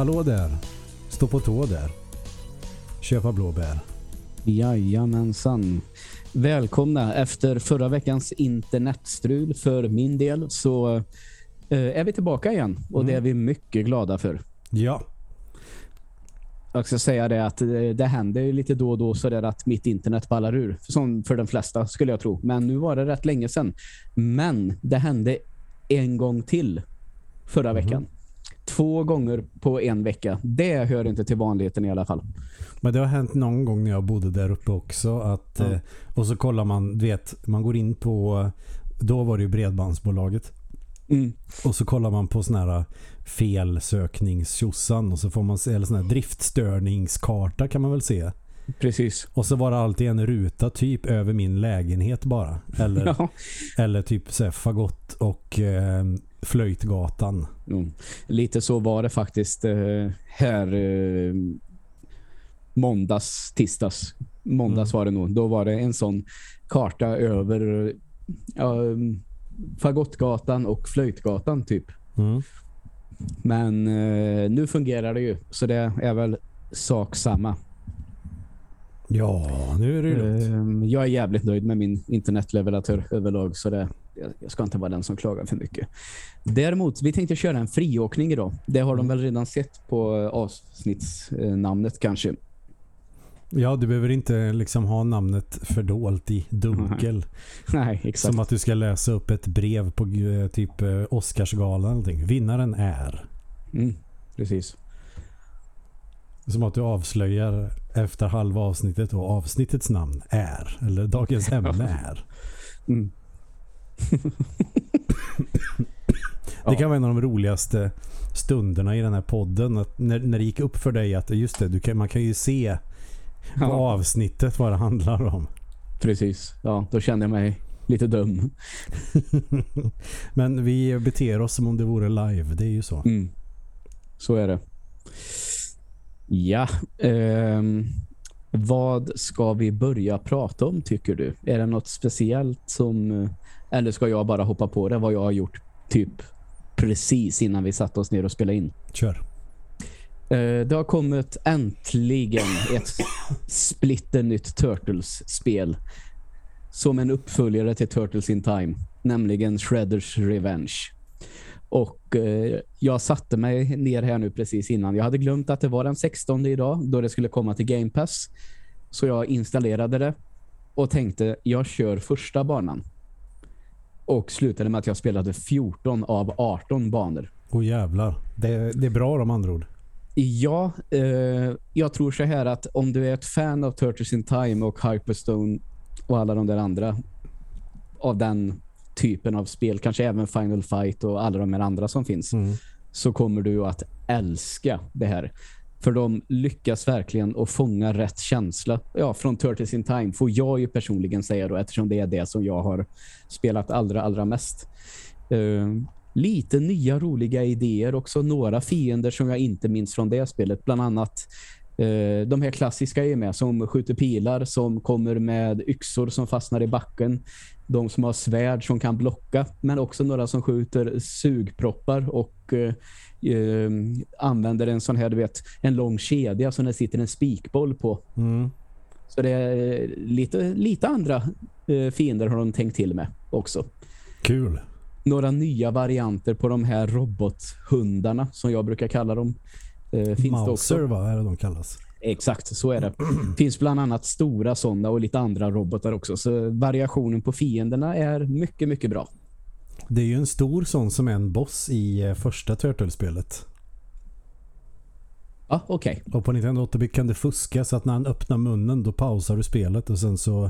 Hallå där. Stå på tå där. Köpa blåbär. Jajamensan. Välkomna. Efter förra veckans internetstrul för min del så eh, är vi tillbaka igen. Och det är vi mycket glada för. Ja. Jag ska säga det att det, det händer lite då och då så där att mitt internet ballar ur. Som för de flesta skulle jag tro. Men nu var det rätt länge sedan. Men det hände en gång till förra veckan. Två gånger på en vecka. Det hör inte till vanligheten i alla fall. Men det har hänt någon gång när jag bodde där uppe också. Att, eh, och så kollar man, du vet, man går in på, då var det ju bredbandsbolaget. Mm. Och så kollar man på sån här felsökningstjossan och så får man se, eller sån här driftstörningskarta kan man väl se. Precis. Och så var det alltid en ruta typ över min lägenhet bara. Eller, Ja. eller typ så här, fagott och eh, flöjtgatan. Mm. Lite så var det faktiskt eh, här eh, måndags, tisdags. Måndags Mm. var det nog. Då var det en sån karta över Fagottgatan och Flöjtgatan typ. Mm. Men eh, nu fungerar det ju. Så det är väl sak samma. Ja, nu är det ju lugnt. Eh, jag är jävligt nöjd med min internetleveratör överlag så det, jag, ska inte vara den som klagar för mycket. Däremot, vi tänkte köra en friåkning idag. Det har de väl redan sett på eh, avsnittsnamnet kanske. Ja, du behöver inte liksom ha namnet fördolt i dunkel. Nej, exakt. Som att du ska läsa upp ett brev på eh, typ eh, Oscarsgalan eller någonting. Vinnaren är. Mm, precis. Som att du avslöjar efter halva avsnittet och avsnittets namn är. Eller dagens ämne är. Mm. Det kan vara en av de roligaste stunderna i den här podden. Att när, när det gick upp för dig att just det, kan, man kan ju se på Ja, avsnittet vad det handlar om. precis. Ja, då kände jag mig lite dum. Men vi beter oss som om det vore live. Det är ju så. Mm. Så är det. Ja. ehm, vad ska vi börja prata om tycker du? Är det något speciellt som... eh, Eller ska jag bara hoppa på det vad jag har gjort typ precis innan vi satte oss ner och spelade in? Kör. Eh, det har kommit äntligen ett splitternytt Turtles-spel. Som en uppföljare till Turtles in Time. Nämligen Shredders Revenge. Och eh, jag satte mig ner här nu precis innan. Jag hade glömt att det var den 16 idag då det skulle komma till Game Pass. Så jag installerade det och tänkte jag kör första banan. Och slutade med att jag spelade 14 av 18 banor. Och jävlar. Det, det är bra de andra ord. Ja, eh, jag tror så här att om du är ett fan av Turtles in Time och Hyperstone och alla de där andra av den typen av spel, kanske även Final Fight och alla de här andra som finns, Mm. så kommer du att älska det här. För de lyckas verkligen att fånga rätt känsla. Ja, från Turtles in Time får jag ju personligen säga då, eftersom det är det som jag har spelat allra, allra mest. Eh, lite nya roliga idéer också. Några fiender som jag inte minns från det spelet. Bland annat eh, de här klassiska är med som skjuter pilar, som kommer med yxor som fastnar i backen. De som har svärd som kan blocka, men också några som skjuter sugproppar och eh, eh, använder en sån här, du vet, en lång kedja som det sitter en spikboll på. Mm. Så det är lite, lite andra eh, fiender har de tänkt till med också Kul. några nya varianter på de här robothundarna som jag brukar kalla dem. Eh, finns det Mauser också. vad är det de kallas? Exakt, så är det. finns bland annat stora sådana och lite andra robotar också. Så variationen på fienderna är mycket, mycket bra. Det är ju en stor sån som är en boss i eh, första Turtle-spelet. Ja, okej. Och på Nintendo 8 kan det fuska så att när han öppnar munnen då pausar du spelet och sen så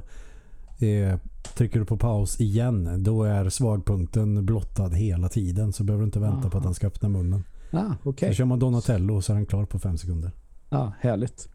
eh, trycker du på paus igen. Då är svagpunkten blottad hela tiden så behöver du inte vänta på att Aha. han ska öppna munnen. Ah, okej. Så kör man Donatello och så är han klar på fem sekunder. Ja, härligt.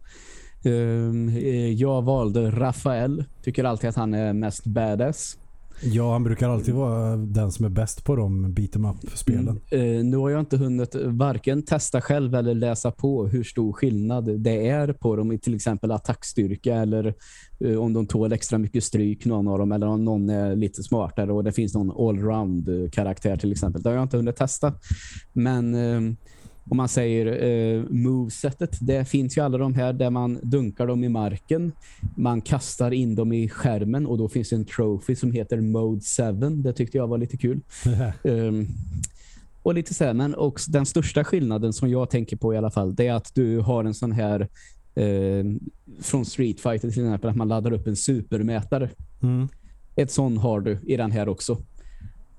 Eh, jag valde Rafael. Tycker alltid att han är mest badass. Ja, han brukar alltid vara den som är bäst på de beat em up-spelen. Mm. Eh, nu har jag inte hunnit varken testa själv eller läsa på hur stor skillnad det är på dem i till exempel attackstyrka eller eh, om de tål extra mycket stryk någon av dem eller om någon är lite smartare och det finns någon allround-karaktär. till exempel. Det har jag inte hunnit testa. Men eh, om man säger eh, movesetet, det finns ju alla de här där man dunkar dem i marken. Man kastar in dem i skärmen och då finns det en trophy som heter Mode 7. Det tyckte jag var lite kul. um, och lite så här, men också den största skillnaden som jag tänker på i alla fall, det är att du har en sån här eh, från Street Fighter till exempel, att man laddar upp en supermätare. Mm. Ett sån har du i den här också.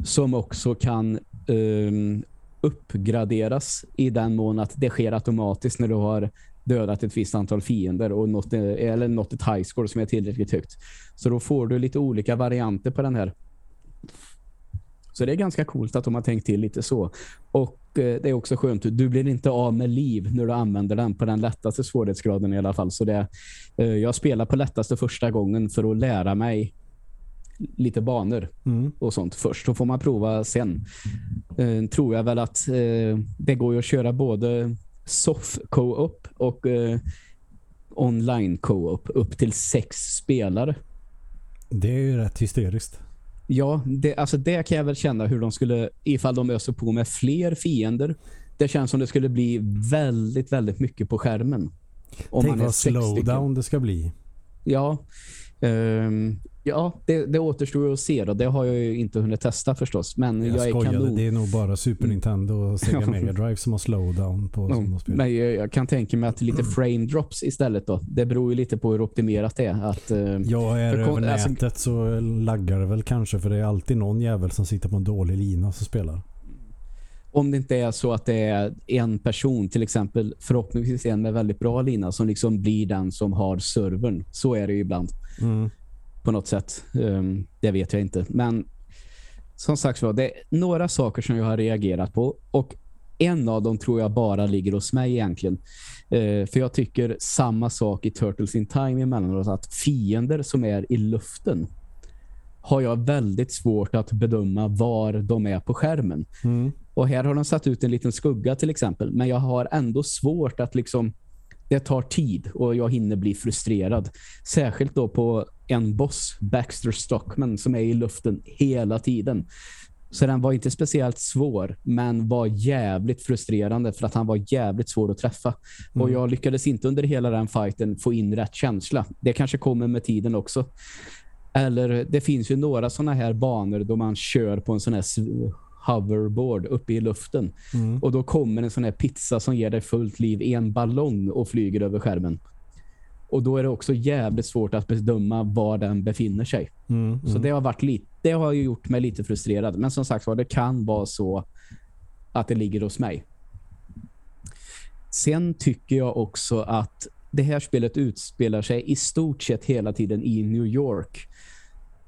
Som också kan um, uppgraderas i den mån att det sker automatiskt när du har dödat ett visst antal fiender och nått, eh, eller nått ett high score som är tillräckligt högt. Så då får du lite olika varianter på den här. Så det är ganska coolt att de har tänkt till lite så. Och eh, det är också skönt. Du blir inte av med liv när du använder den på den lättaste svårighetsgraden i alla fall. Så det, eh, jag spelar på lättaste första gången för att lära mig lite banor mm. och sånt först. Så får man prova sen. Eh, tror jag väl att eh, det går att köra både soft co-op och eh, online co-op upp till sex spelare. Det är ju rätt hysteriskt. Ja, det, alltså det kan jag väl känna hur de skulle, ifall de öser på med fler fiender. Det känns som det skulle bli väldigt, väldigt mycket på skärmen. Om Tänk man är vad slowdown det ska bli. Ja, um, Ja, det, det återstår att se då. Det har jag ju inte hunnit testa förstås. Men jag, jag skojade, kanon. det är nog bara Super Nintendo och Sega Mega Drive som har slowdown på spel. Men jag, jag, kan tänka mig att lite frame drops istället då. Det beror ju lite på hur optimerat det är. Att, uh, ja, är det över alltså, nätet så laggar det väl kanske för det är alltid någon jävel som sitter på en dålig lina som spelar. Om det inte är så att det är en person, till exempel förhoppningsvis en med väldigt bra lina som liksom blir den som har servern. Så är det ju ibland. Mm på något sätt. Um, det vet jag inte. Men som sagt var, det är några saker som jag har reagerat på och en av dem tror jag bara ligger hos mig egentligen. Uh, för jag tycker samma sak i Turtles in Time emellanåt att fiender som är i luften har jag väldigt svårt att bedöma var de är på skärmen. Mm. Och här har de satt ut en liten skugga till exempel. Men jag har ändå svårt att liksom det tar tid och jag hinner bli frustrerad. Särskilt då på en boss, Baxter Stockman, som är i luften hela tiden. Så den var inte speciellt svår, men var jävligt frustrerande för att han var jävligt svår att träffa. Mm. Och jag lyckades inte under hela den fighten få in rätt känsla. Det kanske kommer med tiden också. Eller det finns ju några sådana här banor då man kör på en sån här hoverboard uppe i luften. Mm. Och då kommer en sån här pizza som ger dig fullt liv i en ballong och flyger över skärmen. Och då är det också jävligt svårt att bedöma var den befinner sig. Mm, så mm. det har varit lite, det har gjort mig lite frustrerad. Men som sagt var, det kan vara så att det ligger hos mig. Sen tycker jag också att det här spelet utspelar sig i stort sett hela tiden i New York.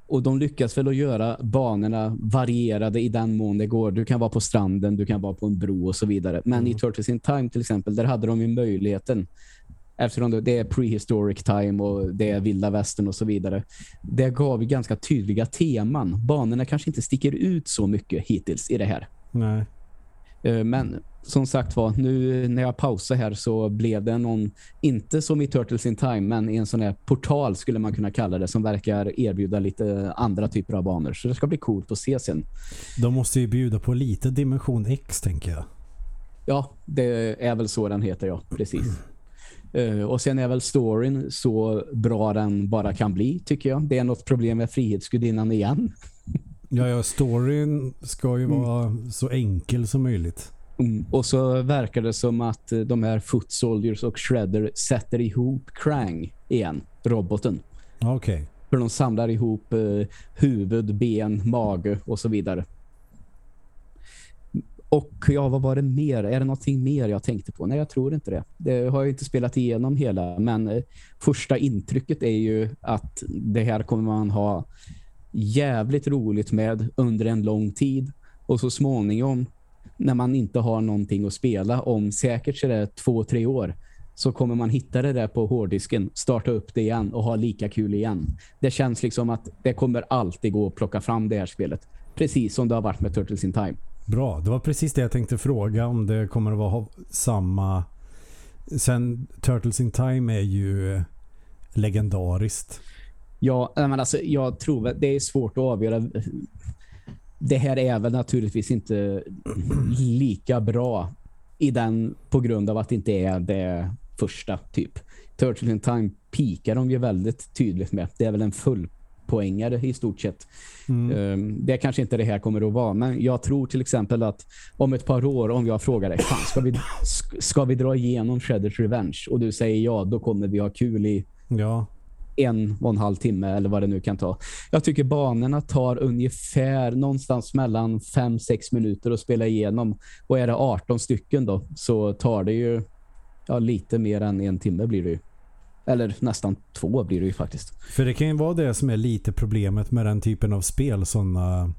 Och de lyckas väl att göra banorna varierade i den mån det går. Du kan vara på stranden, du kan vara på en bro och så vidare. Men mm. i Turtles in Time till exempel, där hade de ju möjligheten eftersom det är prehistoric time och det är vilda västern och så vidare. Det gav ju ganska tydliga teman. Banorna kanske inte sticker ut så mycket hittills i det här. Nej. Eh, men som sagt var, nu när jag pausar här så blev det någon, inte som i Turtles in Time, men en sån här portal skulle man kunna kalla det, som verkar erbjuda lite andra typer av banor. Så det ska bli coolt att se sen. De måste ju bjuda på lite dimension X, tänker jag. Ja, det är väl så den heter, ja. Precis. Uh, och sen är väl storyn så bra den bara kan bli, tycker jag. Det är något problem med Frihetsgudinnan igen. ja, ja, storyn ska ju mm. vara så enkel som möjligt. Mm. Och så verkar det som att eh, de här Foot Soldiers och Shredder sätter ihop Krang igen, roboten. Okej. Okay. För de samlar ihop eh, huvud, ben, mage och så vidare. Och ja, vad var det mer? Är det någonting mer jag tänkte på? Nej, jag tror inte det. Det har jag inte spelat igenom hela. Men eh, första intrycket är ju att det här kommer man ha jävligt roligt med under en lång tid. Och så småningom när man inte har någonting att spela om säkert så det två, tre år så kommer man hitta det där på hårddisken, starta upp det igen och ha lika kul igen. Det känns liksom att det kommer alltid gå att plocka fram det här spelet. Precis som det har varit med Turtles in Time. Bra, det var precis det jag tänkte fråga om det kommer att vara samma... Sen Turtles in Time är ju legendariskt. Ja, men alltså jag tror att det är svårt att avgöra det här är väl naturligtvis inte lika bra i den på grund av att det inte är det första typ. Turtles in Time pikar de ju väldigt tydligt med. Det är väl en full poängare i stort sett. Mm. Um, det kanske inte det här kommer att vara, men jag tror till exempel att om ett par år, om jag frågar dig, fan, ska, vi, ska vi dra igenom Shredders Revenge? Och du säger ja, då kommer vi ha kul i ja en och en halv timme eller vad det nu kan ta. Jag tycker banorna tar ungefär någonstans mellan 5-6 minuter att spela igenom. Och är det 18 stycken då så tar det ju ja, lite mer än en timme blir det ju. Eller nästan två blir det ju faktiskt. För det kan ju vara det som är lite problemet med den typen av spel. Sådana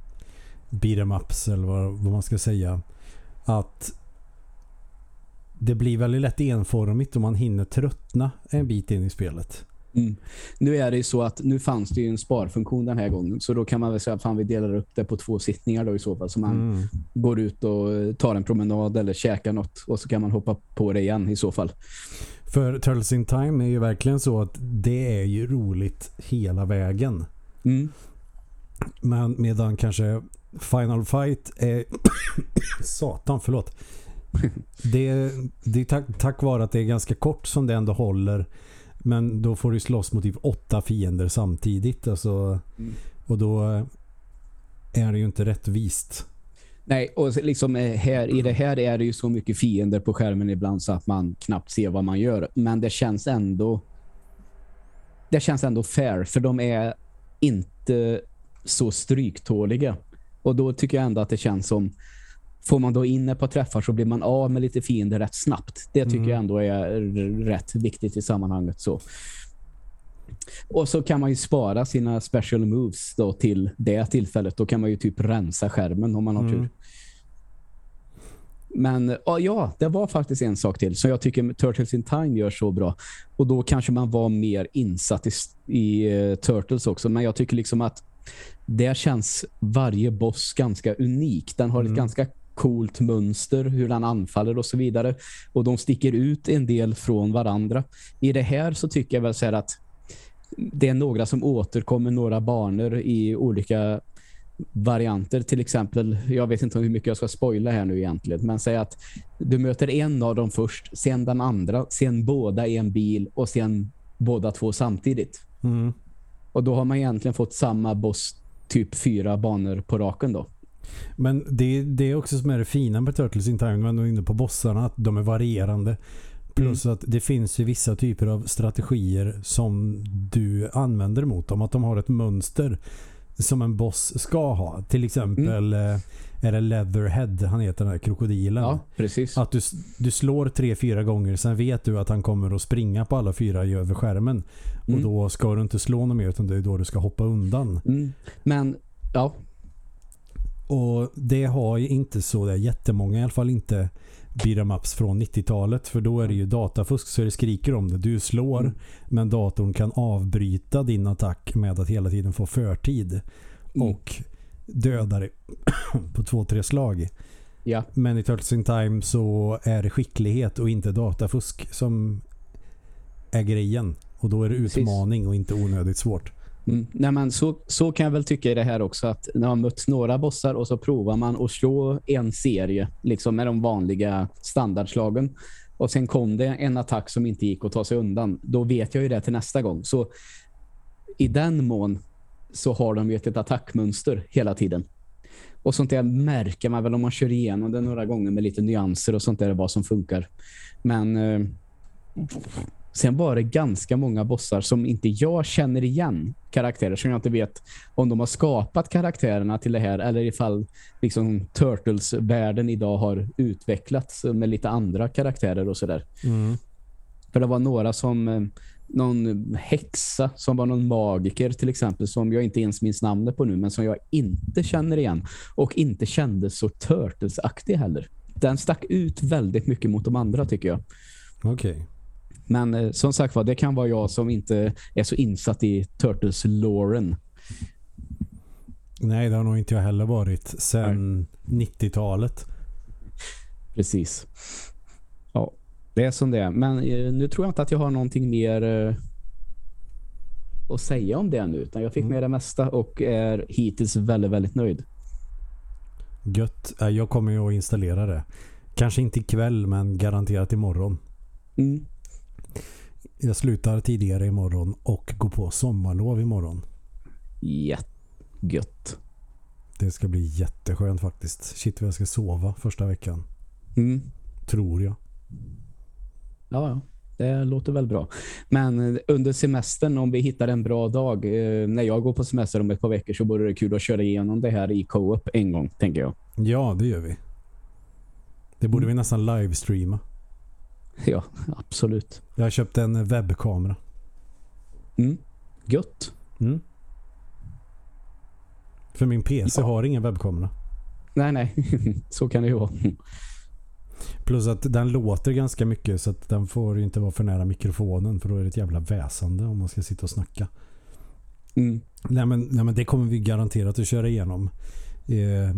beat'em ups eller vad, vad man ska säga. Att det blir väldigt lätt enformigt och man hinner tröttna en bit in i spelet. Mm. Nu är det ju så att nu fanns det ju en sparfunktion den här gången så då kan man väl säga att vi delar upp det på två sittningar då i så fall så man mm. går ut och tar en promenad eller käkar något och så kan man hoppa på det igen i så fall. För Turtles in Time är ju verkligen så att det är ju roligt hela vägen. Mm. Men medan kanske Final Fight är satan, förlåt. det, det är tack, tack vare att det är ganska kort som det ändå håller men då får du slåss mot typ åtta fiender samtidigt. Alltså, mm. Och då är det ju inte rättvist. Nej, och liksom eh, här, i det här är det ju så mycket fiender på skärmen ibland så att man knappt ser vad man gör. Men det känns ändå det känns ändå fair för de är inte så stryktåliga. Och då tycker jag ändå att det känns som får man då in ett par träffar så blir man av med lite fiender rätt snabbt. Det tycker mm. jag ändå är rätt viktigt i sammanhanget. så. Och så kan man ju spara sina special moves då till det tillfället. Då kan man ju typ rensa skärmen om man har mm. tur. Men ja, det var faktiskt en sak till som jag tycker Turtles in Time gör så bra. Och då kanske man var mer insatt i, i uh, Turtles också. Men jag tycker liksom att det känns varje boss ganska unik. Den har mm. ett ganska coolt mönster, hur den anfaller och så vidare. Och de sticker ut en del från varandra. I det här så tycker jag väl så att det är några som återkommer, några banor i olika varianter. Till exempel, jag vet inte hur mycket jag ska spoila här nu egentligen, men säg att du möter en av dem först, sen den andra, sen båda i en bil och sen båda två samtidigt. Mm. Och då har man egentligen fått samma boss typ fyra banor på raken då. Men det, det är också som är det fina med Turtles in Time, är inne på bossarna, att de är varierande. Plus mm. att det finns ju vissa typer av strategier som du använder mot dem. Att de har ett mönster som en boss ska ha. Till exempel mm. Eh, är det Leatherhead, han heter den här krokodilen. Ja, precis. Att du, du slår tre, fyra gånger, sen vet du att han kommer att springa på alla fyra över skärmen. Mm. Och då ska du inte slå något mer utan det är då du ska hoppa undan. Mm. Men, ja, och det har ju inte så där jättemånga, i alla fall inte beat'em ups från 90-talet för då är det ju datafusk så det skriker om det. Du slår mm. men datorn kan avbryta din attack med att hela tiden få förtid mm. och döda dig på två, tre slag. Ja. Men i Turtles in Time så är det skicklighet och inte datafusk som är grejen. Och då är det utmaning Precis. och inte onödigt svårt. Mm. Nej, men så, så kan jag väl tycka i det här också att när man mött några bossar och så provar man att slå en serie liksom med de vanliga standardslagen och sen kom det en attack som inte gick att ta sig undan. Då vet jag ju det till nästa gång. Så i den mån så har de ju ett attackmönster hela tiden. Och sånt där märker man väl om man kör igenom det några gånger med lite nyanser och sånt där vad som funkar. Men eh, Sen var det ganska många bossar som inte jag känner igen karaktärer som jag inte vet om de har skapat karaktärerna till det här eller ifall liksom Turtles-världen idag har utvecklats med lite andra karaktärer och sådär. Mm. För det var några som eh, någon häxa som var någon magiker till exempel som jag inte ens minns namnet på nu men som jag inte känner igen och inte kände så Turtles-aktig heller. Den stack ut väldigt mycket mot de andra tycker jag. Okej. Okay. Men eh, som sagt var, det kan vara jag som inte är så insatt i Turtles-loren. Nej, det har nog inte jag heller varit sedan 90-talet. Precis. Ja, det är som det är. Men eh, nu tror jag inte att jag har någonting mer eh, att säga om det nu. Utan jag fick mm. med det mesta och är hittills väldigt, väldigt nöjd. Gött. Jag kommer ju att installera det. Kanske inte ikväll men garanterat imorgon. Mm. Jag slutar tidigare imorgon och går på sommarlov imorgon. Jättegött. Det ska bli jätteskönt faktiskt. Shit vad jag ska sova första veckan. Mm. Tror jag. Ja, ja. Det låter väl bra. Men eh, under semestern, om vi hittar en bra dag, eh, när jag går på semester om ett par veckor så vore det kul att köra igenom det här i co-op en gång, tänker jag. Ja, det gör vi. Det borde vi nästan livestreama. Ja, absolut. Jag har köpt en webbkamera. Mm. Gött. Mm. För min PC Ja. har ingen webbkamera. Nej, nej. så kan det ju vara. Plus att den låter ganska mycket så att den får ju inte vara för nära mikrofonen för då är det ett jävla väsande om man ska sitta och snacka. Mm. Nej men, nej men det kommer vi garanterat att köra igenom. Eh,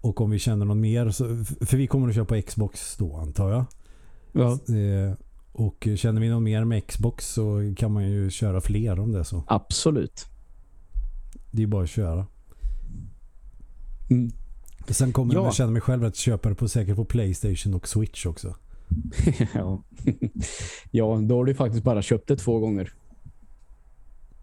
och om vi känner någon mer så, för vi kommer att köra på Xbox då antar jag. Ja, Eh, och känner vi någon mer med Xbox så kan man ju köra fler om det så. absolut. Det är bara att köra. Mm. Sen kommer Ja. jag känna mig själv att köpa det på, säkert på Playstation och Switch också. ja. ja, då har du faktiskt bara köpt det två gånger.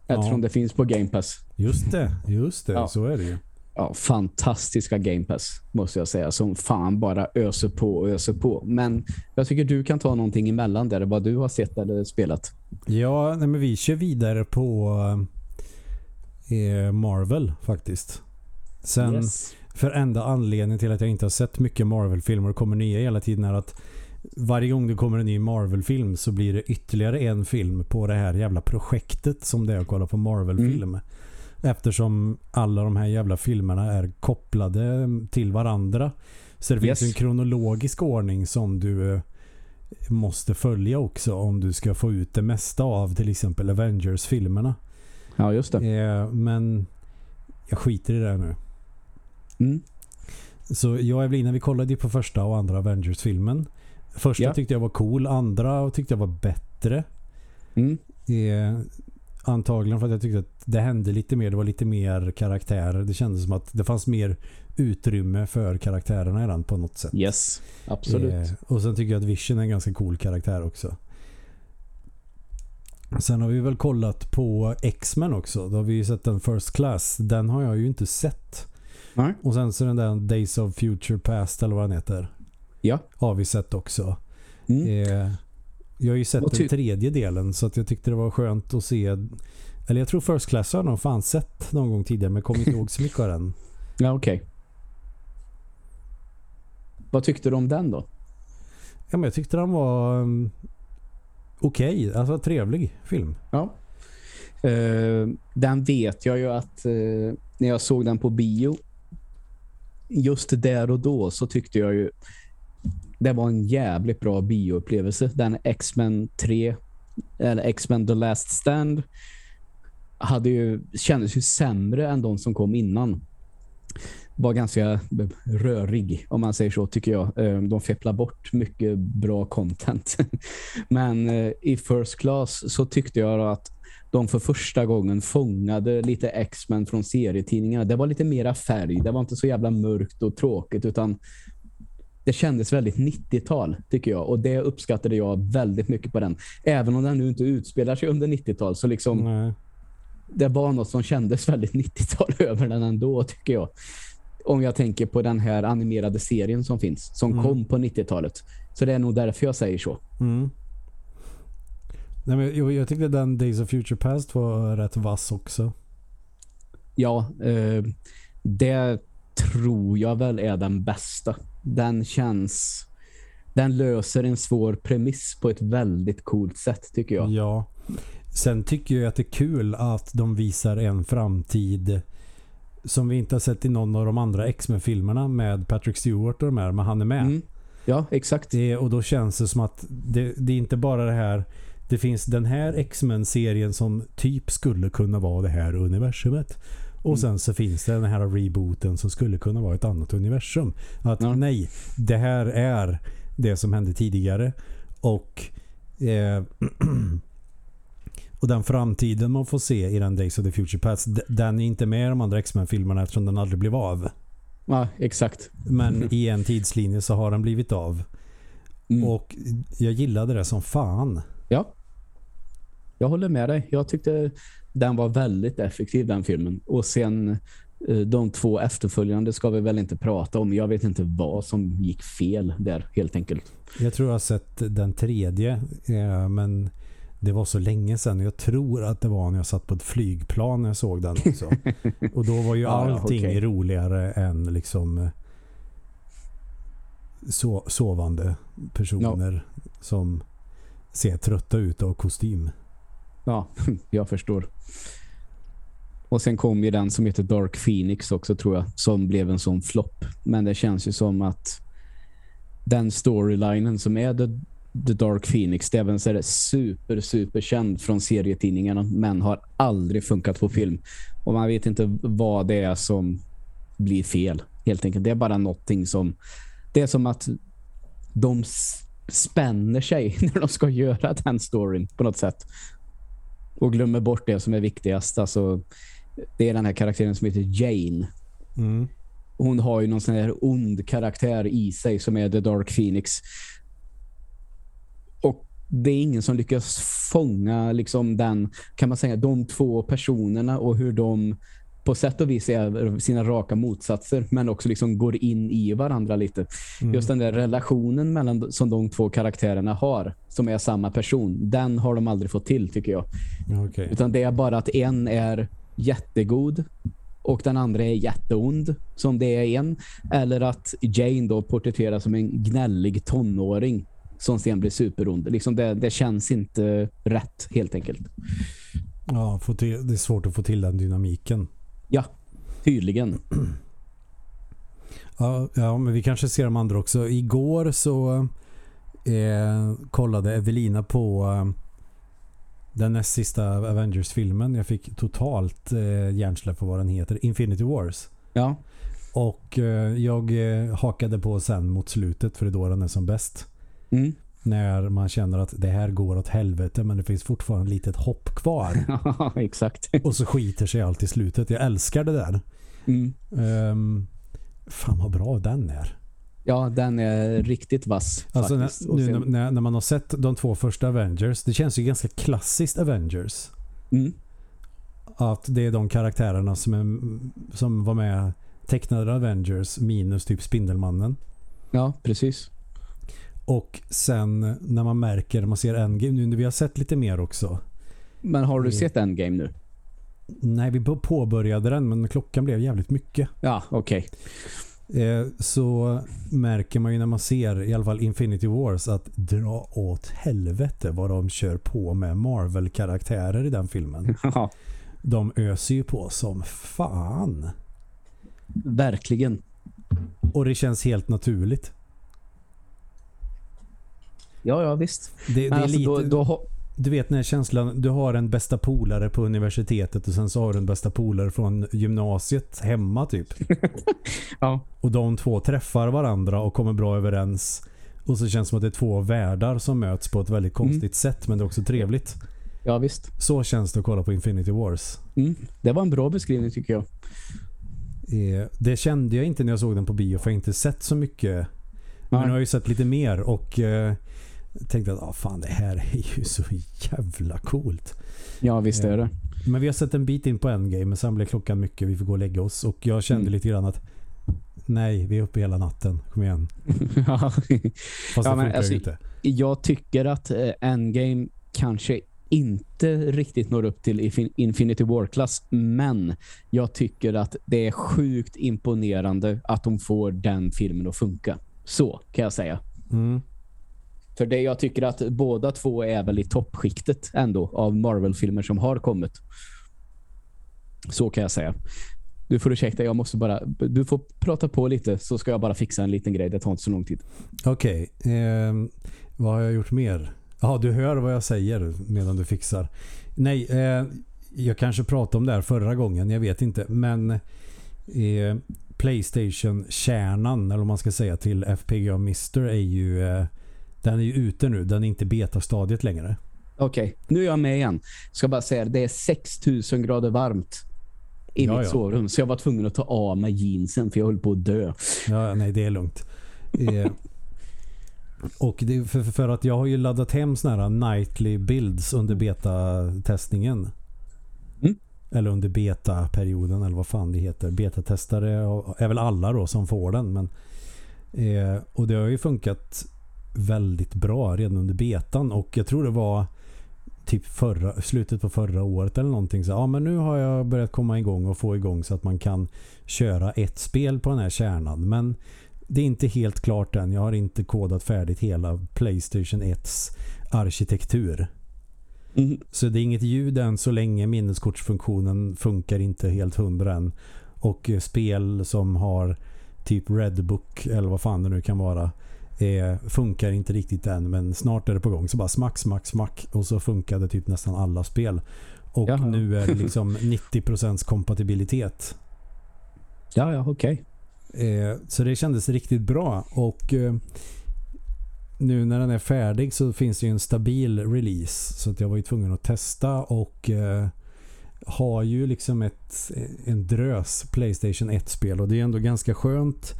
Eftersom Ja. det finns på Game Pass. Just det, just det. Ja. Så är det ju. Ja, fantastiska Game Pass måste jag säga. Som fan bara öser på och öser på. Men jag tycker du kan ta någonting emellan där. Vad du har sett eller spelat. Ja, nej, men vi kör vidare på eh, Marvel faktiskt. Sen Yes. för enda anledningen till att jag inte har sett mycket Marvel-filmer och kommer nya hela tiden är att varje gång det kommer en ny Marvel-film så blir det ytterligare en film på det här jävla projektet som det är att kolla på Marvel-film. Eftersom alla de här jävla filmerna är kopplade till varandra. Så det Yes. finns en kronologisk ordning som du eh, måste följa också om du ska få ut det mesta av till exempel Avengers-filmerna. Ja, just det. Eh, men jag skiter i det nu. Mm. Så jag och Evelina vi kollade ju på första och andra Avengers-filmen. Första Ja. tyckte jag var cool, andra tyckte jag var bättre. Mm. Antagligen för att jag tyckte att det hände lite mer, det var lite mer karaktärer. Det kändes som att det fanns mer utrymme för karaktärerna i den på något sätt. Yes, absolut. Eh, och sen tycker jag att Vision är en ganska cool karaktär också. Sen har vi väl kollat på X-Men också. Då har vi ju sett den First Class. Den har jag ju inte sett. Nej. Och sen så den där Days of Future Past eller vad den heter. Ja. Har vi sett också. Mm. Eh, jag har ju sett den tredje delen så att jag tyckte det var skönt att se. Eller jag tror First Class har nog fan sett någon gång tidigare men kommer inte ihåg så mycket av den. Ja, okej. Vad tyckte du om den då? Ja, men jag tyckte den var um, okej. Alltså trevlig film. Ja. Eh, den vet jag ju att eh, när jag såg den på bio just där och då så tyckte jag ju det var en jävligt bra bioupplevelse. Den X-Men 3 eller X-Men The Last Stand hade ju, kändes ju sämre än de som kom innan. Var ganska rörig om man säger så tycker jag. Ehm, de fepplar bort mycket bra content. Men eh, i First Class så tyckte jag att de för första gången fångade lite X-Men från serietidningarna. Det var lite mera färg. Det var inte så jävla mörkt och tråkigt utan det kändes väldigt 90-tal tycker jag. Och det uppskattade jag väldigt mycket på den. Även om den nu inte utspelar sig under 90-tal så liksom Nej. det var något som kändes väldigt 90-tal över den ändå tycker jag. Om jag tänker på den här animerade serien som finns. Som Mm. kom på 90-talet. Så det är nog därför jag säger så. Mm. Nej, men jag, jag tyckte den Days of Future Past var rätt vass också. Ja, eh, det tror jag väl är den bästa. Den känns... Den löser en svår premiss på ett väldigt coolt sätt tycker jag. Ja. Sen tycker jag att det är kul att de visar en framtid som vi inte har sett i någon av de andra X-Men-filmerna med Patrick Stewart och de här, men han är med. Mm. Ja, exakt. Det, och då känns det som att det, det är inte bara det här det finns den här X-Men-serien som typ skulle kunna vara det här universumet. Och Mm. sen så finns det den här rebooten som skulle kunna vara ett annat universum. Att Ja. nej, det här är det som hände tidigare. Och eh, och den framtiden man får se i den Days of the Future Past den är inte med i de andra X-Men-filmerna eftersom den aldrig blev av. Ja, exakt. Men i en tidslinje så har den blivit av. Mm. Och jag gillade det som fan. Ja. Jag håller med dig. Jag tyckte den var väldigt effektiv den filmen. Och sen eh, de två efterföljande ska vi väl inte prata om. Jag vet inte vad som gick fel där helt enkelt. Jag tror jag har sett den tredje eh, men det var så länge sedan. Jag tror att det var när jag satt på ett flygplan när jag såg den också. Och då var ju Ja, allting okej. roligare än liksom eh, so sovande personer som ser trötta ut av kostym. Ja, jag förstår. Och sen kom ju den som heter Dark Phoenix också tror jag. Som blev en sån flopp. Men det känns ju som att den storylinen som är The, The Dark Phoenix, det är väl så super, super känd från serietidningarna men har aldrig funkat på film. Och man vet inte vad det är som blir fel. Helt enkelt. Det är bara någonting som det är som att de spänner sig när de ska göra den storyn på något sätt. Och glömmer bort det som är viktigast. Alltså, det är den här karaktären som heter Jane. Mm. Hon har ju någon sån här ond karaktär i sig som är The Dark Phoenix. Och det är ingen som lyckas fånga liksom den, kan man säga, de två personerna och hur de på sätt och vis är sina raka motsatser men också liksom går in i varandra lite. Mm. Just den där relationen mellan som de två karaktärerna har som är samma person, den har de aldrig fått till tycker jag. Okej. Utan det är bara att en är jättegod och den andra är jätteond som det är en. Eller att Jane då porträtteras som en gnällig tonåring som sen blir superond. Liksom det, det känns inte rätt helt enkelt. Ja, få till, det är svårt att få till den dynamiken. Ja, tydligen. Ja, ja, men vi kanske ser de andra också. Igår så eh, kollade Evelina på eh, den näst sista Avengers-filmen. Jag fick totalt eh, hjärnsläpp på vad den heter. Infinity Wars. Ja, Och eh, jag eh, hakade på sen mot slutet för det är då den är som bäst. mm. När man känner att det här går åt helvete men det finns fortfarande litet hopp kvar. Ja, exakt. Och så skiter sig allt i slutet. Jag älskar det där. Mm. Um, fan vad bra den är. Ja, den är riktigt vass Alltså när, nu när, när man har sett de två första Avengers, det känns ju ganska klassiskt Avengers. mm. Att det är de karaktärerna som, är, som var med tecknade Avengers minus typ Spindelmannen. Ja, precis. Och sen när man märker, man ser Endgame, nu när vi har sett lite mer också. Men har du Mm. sett Endgame nu? Nej, vi påbörjade den men klockan blev jävligt mycket. Ja, okej. Eh, så märker man ju när man ser i alla fall Infinity Wars att dra åt helvete vad de kör på med Marvel-karaktärer i den filmen. De öser ju på som fan. verkligen. Och det känns helt naturligt. Ja, ja, visst. Det, det är alltså, lite, då, då, Du vet den här känslan, du har en bästa polare på universitetet och sen så har du en bästa polare från gymnasiet hemma typ. ja, Och de två träffar varandra och kommer bra överens. Och så känns det som att det är två världar som möts på ett väldigt konstigt Mm. sätt men det är också trevligt. ja, visst. Så känns det att kolla på Infinity Wars. Mm. Det var en bra beskrivning tycker jag. Eh, Det kände jag inte när jag såg den på bio för jag har inte sett så mycket. Men nu har jag ju sett lite mer och eh, tänkte att ah, fan det här är ju så jävla coolt. Ja, visst är det. Men vi har sett en bit in på Endgame men sen blev klockan mycket. Vi får gå och lägga oss. Och jag kände Mm. lite grann att nej, vi är uppe hela natten. Kom igen. Ja. Fast Ja, det men alltså, inte. jag tycker att eh, Endgame kanske inte riktigt når upp till Infin- Infinity War-klass men jag tycker att det är sjukt imponerande att de får den filmen att funka. Så kan jag säga. Mm. För det jag tycker att båda två är väl i toppskiktet ändå av Marvel-filmer som har kommit. Så kan jag säga. Du får ursäkta, jag måste bara... Du får prata på lite så ska jag bara fixa en liten grej. Det tar inte så lång tid. Okej. ehm, vad har jag gjort mer? Ja, du hör vad jag säger medan du fixar. Nej, eh, jag kanske pratade om det här förra gången. Jag vet inte. Men eh, Playstation-kärnan, eller vad man ska säga, till FPGA Mister är ju... Eh, den är ju ute nu. Den är inte betastadiet längre. Okej, nu är jag med igen. Ska bara säga det är 6000 grader varmt i Ja, mitt ja. sovrum. Så jag var tvungen att ta av mig jeansen för jag höll på att dö. Ja, nej det är lugnt. Eh, och det, för, för att jag har ju laddat hem såna här nightly builds under beta-testningen. Mm. Eller under beta-perioden eller vad fan det heter. Beta-testare är väl alla då som får den. Men, eh, och det har ju funkat väldigt bra redan under betan och jag tror det var typ förra, slutet på förra året eller någonting. Så ja men nu har jag börjat komma igång och få igång så att man kan köra ett spel på den här kärnan. Men det är inte helt klart än. Jag har inte kodat färdigt hela Playstation 1s arkitektur. Mm. Så det är inget ljud än så länge minneskortsfunktionen funkar inte helt hundra än. Och spel som har typ Redbook eller vad fan det nu kan vara eh, funkar inte riktigt än men snart är det på gång. Så bara smack, smack, smack och så funkade typ nästan alla spel. Och Jaha. nu är det liksom 90% kompatibilitet. Ja, ja, okej. Eh, så det kändes riktigt bra och eh, nu när den är färdig så finns det ju en stabil release så att jag var ju tvungen att testa och eh, har ju liksom ett, en drös Playstation 1-spel och det är ändå ganska skönt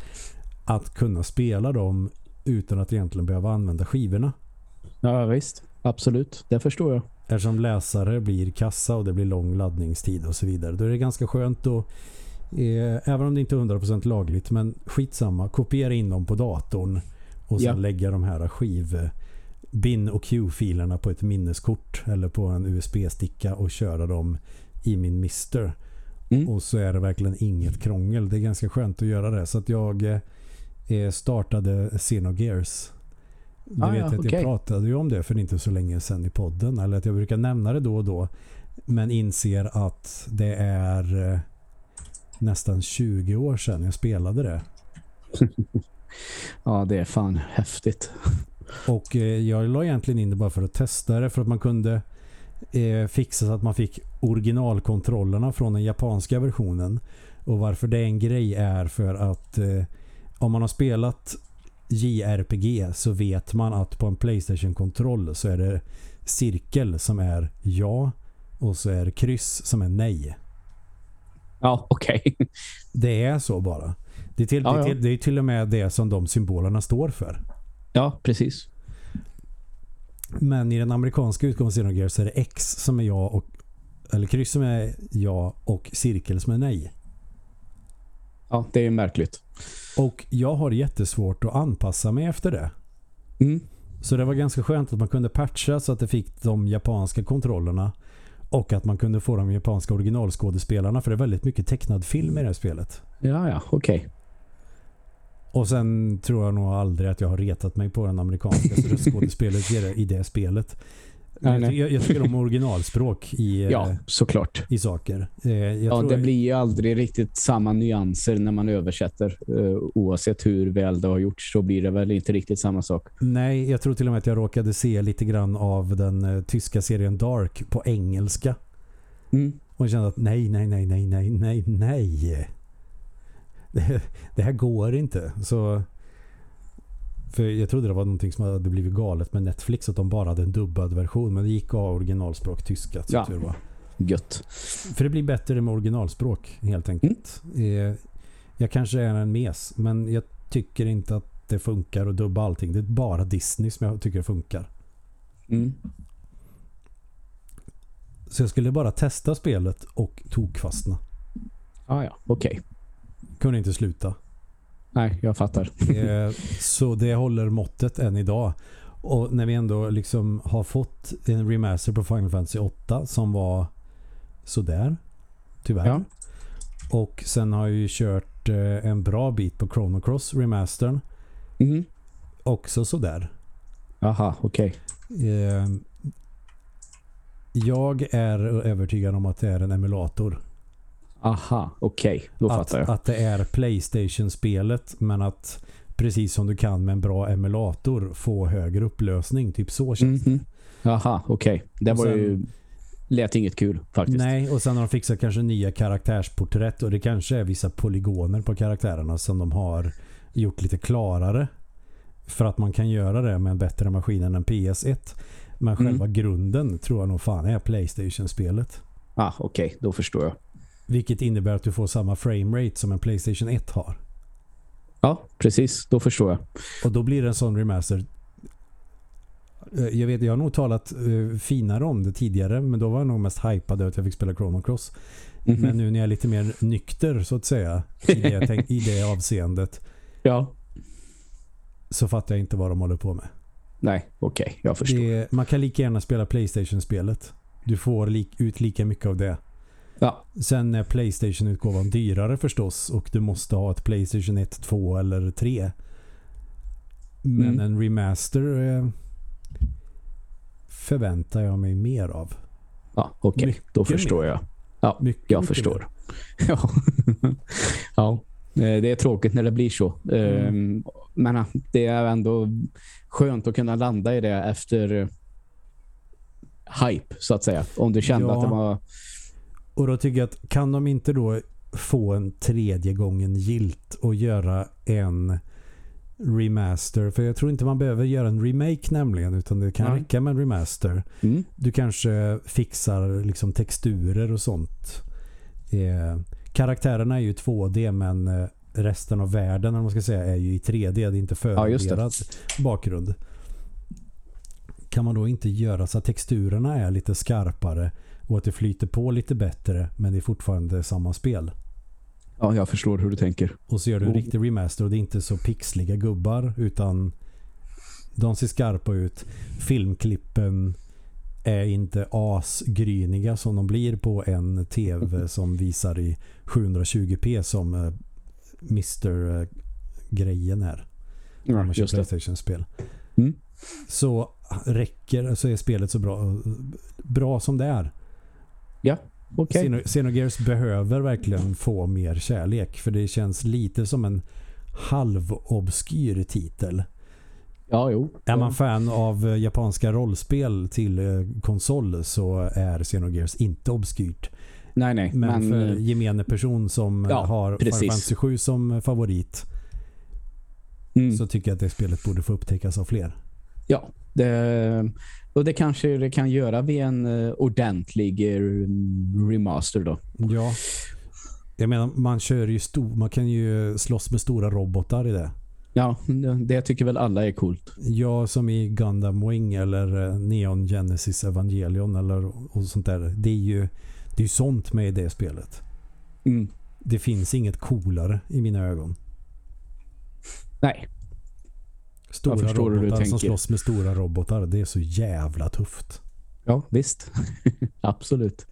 att kunna spela dem utan att egentligen behöva använda skivorna. Ja, visst. Absolut. Det förstår jag. Eftersom läsare blir kassa och det blir lång laddningstid och så vidare. Då är det ganska skönt att eh, även om det inte är 100% lagligt men skitsamma, kopiera in dem på datorn och sen Ja. lägga de här skiv bin och Q-filerna på ett minneskort eller på en USB-sticka och köra dem i min Mister. Mm. Och så är det verkligen inget krångel. Det är ganska skönt att göra det. Så att jag eh, startade Xenogears. Du Ah, vet ja, att jag okej. pratade ju om det för inte så länge sedan i podden. Eller att jag brukar nämna det då och då. Men inser att det är eh, nästan 20 år sedan jag spelade det. Ja, det är fan häftigt. Och eh, jag la egentligen in det bara för att testa det. För att man kunde eh, fixa så att man fick originalkontrollerna från den japanska versionen. Och varför det är en grej är för att eh, om man har spelat JRPG så vet man att på en Playstation-kontroll så är det cirkel som är ja och så är det kryss som är nej. Ja, okej. Det är så bara. Det är, till, Ja, det, är till, det är till och med det som de symbolerna står för. Ja, precis. Men i den amerikanska Xenogears så är det X som är ja och eller kryss som är ja och cirkel som är nej. Ja, det är märkligt. Och jag har jättesvårt att anpassa mig efter det. Mm. Så det var ganska skönt att man kunde patcha så att det fick de japanska kontrollerna och att man kunde få de japanska originalskådespelarna för det är väldigt mycket tecknad film i det här spelet. Ja, ja, okej. Och sen tror jag nog aldrig att jag har retat mig på den amerikanska röstskådespelet i det- i det spelet. Nej, nej. Jag, jag tycker om originalspråk i, eh, Ja, såklart. i saker. Eh, Jag Ja, det blir ju aldrig riktigt samma nyanser när man översätter. Eh, oavsett hur väl det har gjorts så blir det väl inte riktigt samma sak. Nej, jag tror till och med att jag råkade se lite grann av den eh, tyska serien Dark på engelska. Mm. Och kände att nej, nej, nej, nej, nej, nej, nej. Det, det här går inte. Så för jag trodde det var någonting som hade blivit galet med Netflix att de bara hade en dubbad version. Men det gick av originalspråk tyska. Så Ja. tur var. Gött. För det blir bättre med originalspråk helt enkelt. Eh, Jag kanske är en mes men jag tycker inte att det funkar att dubba allting. Det är bara Disney som jag tycker funkar. Mm. Så jag skulle bara testa spelet och tokfastna. Ah, ja, okej. Kunde inte sluta. Nej, jag fattar. Så det håller måttet än idag. Och när vi ändå liksom har fått en remaster på Final Fantasy 8 som var sådär. Tyvärr. Ja. Och sen har jag ju kört eh, en bra bit på Chrono Cross remastern. Mm. Också sådär. Aha, okej. Eh, Jag är övertygad om att det är en emulator. Aha, okej. Då Att, fattar jag. att det är Playstation-spelet men att precis som du kan med en bra emulator få högre upplösning. Typ så känns Mhm. Aha, okej. Det Och var sen- ju... Lät inget kul faktiskt. Nej, och sen har de fixat kanske nya karaktärsporträtt och det kanske är vissa polygoner på karaktärerna som de har gjort lite klarare. För att man kan göra det med en bättre maskin än en PS1. Men Mm. själva grunden tror jag nog fan är Playstation-spelet. Ah, okej. Då förstår jag. Vilket innebär att du får samma framerate som en Playstation 1 har. Ja, precis. Då förstår jag. Och då blir det en sån remaster. Eh, Jag vet, jag har nog talat uh, finare om det tidigare men då var jag nog mest hypad över att jag fick spela Chrono Cross. Mhm. Men nu när jag är lite mer nykter så att säga i det, tänk, i det avseendet Ja. så fattar jag inte vad de håller på med. Nej, okej. jag förstår. Det, man kan lika gärna spela Playstation-spelet. Du får lik, ut lika mycket av det. Ja. Sen är Playstation-utgåvan dyrare förstås och du måste ha ett Playstation 1, 2 eller 3. Men Mm. en remaster eh, förväntar jag mig mer av. Ja, okej. Mycket Då förstår mer. jag. Ja, Mycket, jag mycket förstår. Ja. ja, eh, det är tråkigt när det blir så. Mm. Ehm, Men eh, det är ändå skönt att kunna landa i det efter hype, så att säga. Om du kände Ja. att det var... Och då tycker jag att kan de inte då få en tredje gången gilt och göra en remaster. För jag tror inte man behöver göra en remake nämligen utan det kan Nej. räcka med en remaster. Mm. Du kanske fixar liksom texturer och sånt. Eh, karaktärerna är ju 2D men eh, resten av världen om man ska säga är ju i 3D. Det är inte Ja, det. förgraderad bakgrund. Kan man då inte göra så att texturerna är lite skarpare och att det flyter på lite bättre men det är fortfarande samma spel. Ja, jag förstår hur du tänker. Och så gör du en riktig remaster och det är inte så pixliga gubbar utan de ser skarpa ut. Filmklippen är inte asgryniga som de blir på en tv som visar i 720p som eh, Mr. eh, grejen är. Ja, man kör. Playstation-spel. Mm. Så räcker så är spelet så bra, bra som det är. Okej. Xeno- Xenogears behöver verkligen få mer kärlek för det känns lite som en halvobskyr titel. Ja, jo. Är man fan av eh, japanska rollspel till eh, konsol så är Xenogears inte obskyrt. Nej, nej. Men, Men, för eh, gemene person som ja, har precis. Final Fantasy 7 som favorit mm. så tycker jag att det spelet borde få upptäckas av fler. Ja, det, och det kanske det kan göra vid en eh, ordentlig eh, remaster då. Ja. Jag menar, man kör ju stor, man kan ju slåss med stora robotar i det. Ja, det tycker väl alla är coolt. Ja, som i Gundam Wing eller eh, Neon Genesis Evangelion eller och sånt där. Det är ju det är ju sånt med i det spelet. Mm. Det finns inget coolare i mina ögon. Nej, Stora robotar som tänker. slåss med stora robotar. Det är så jävla tufft. ja visst. Absolut.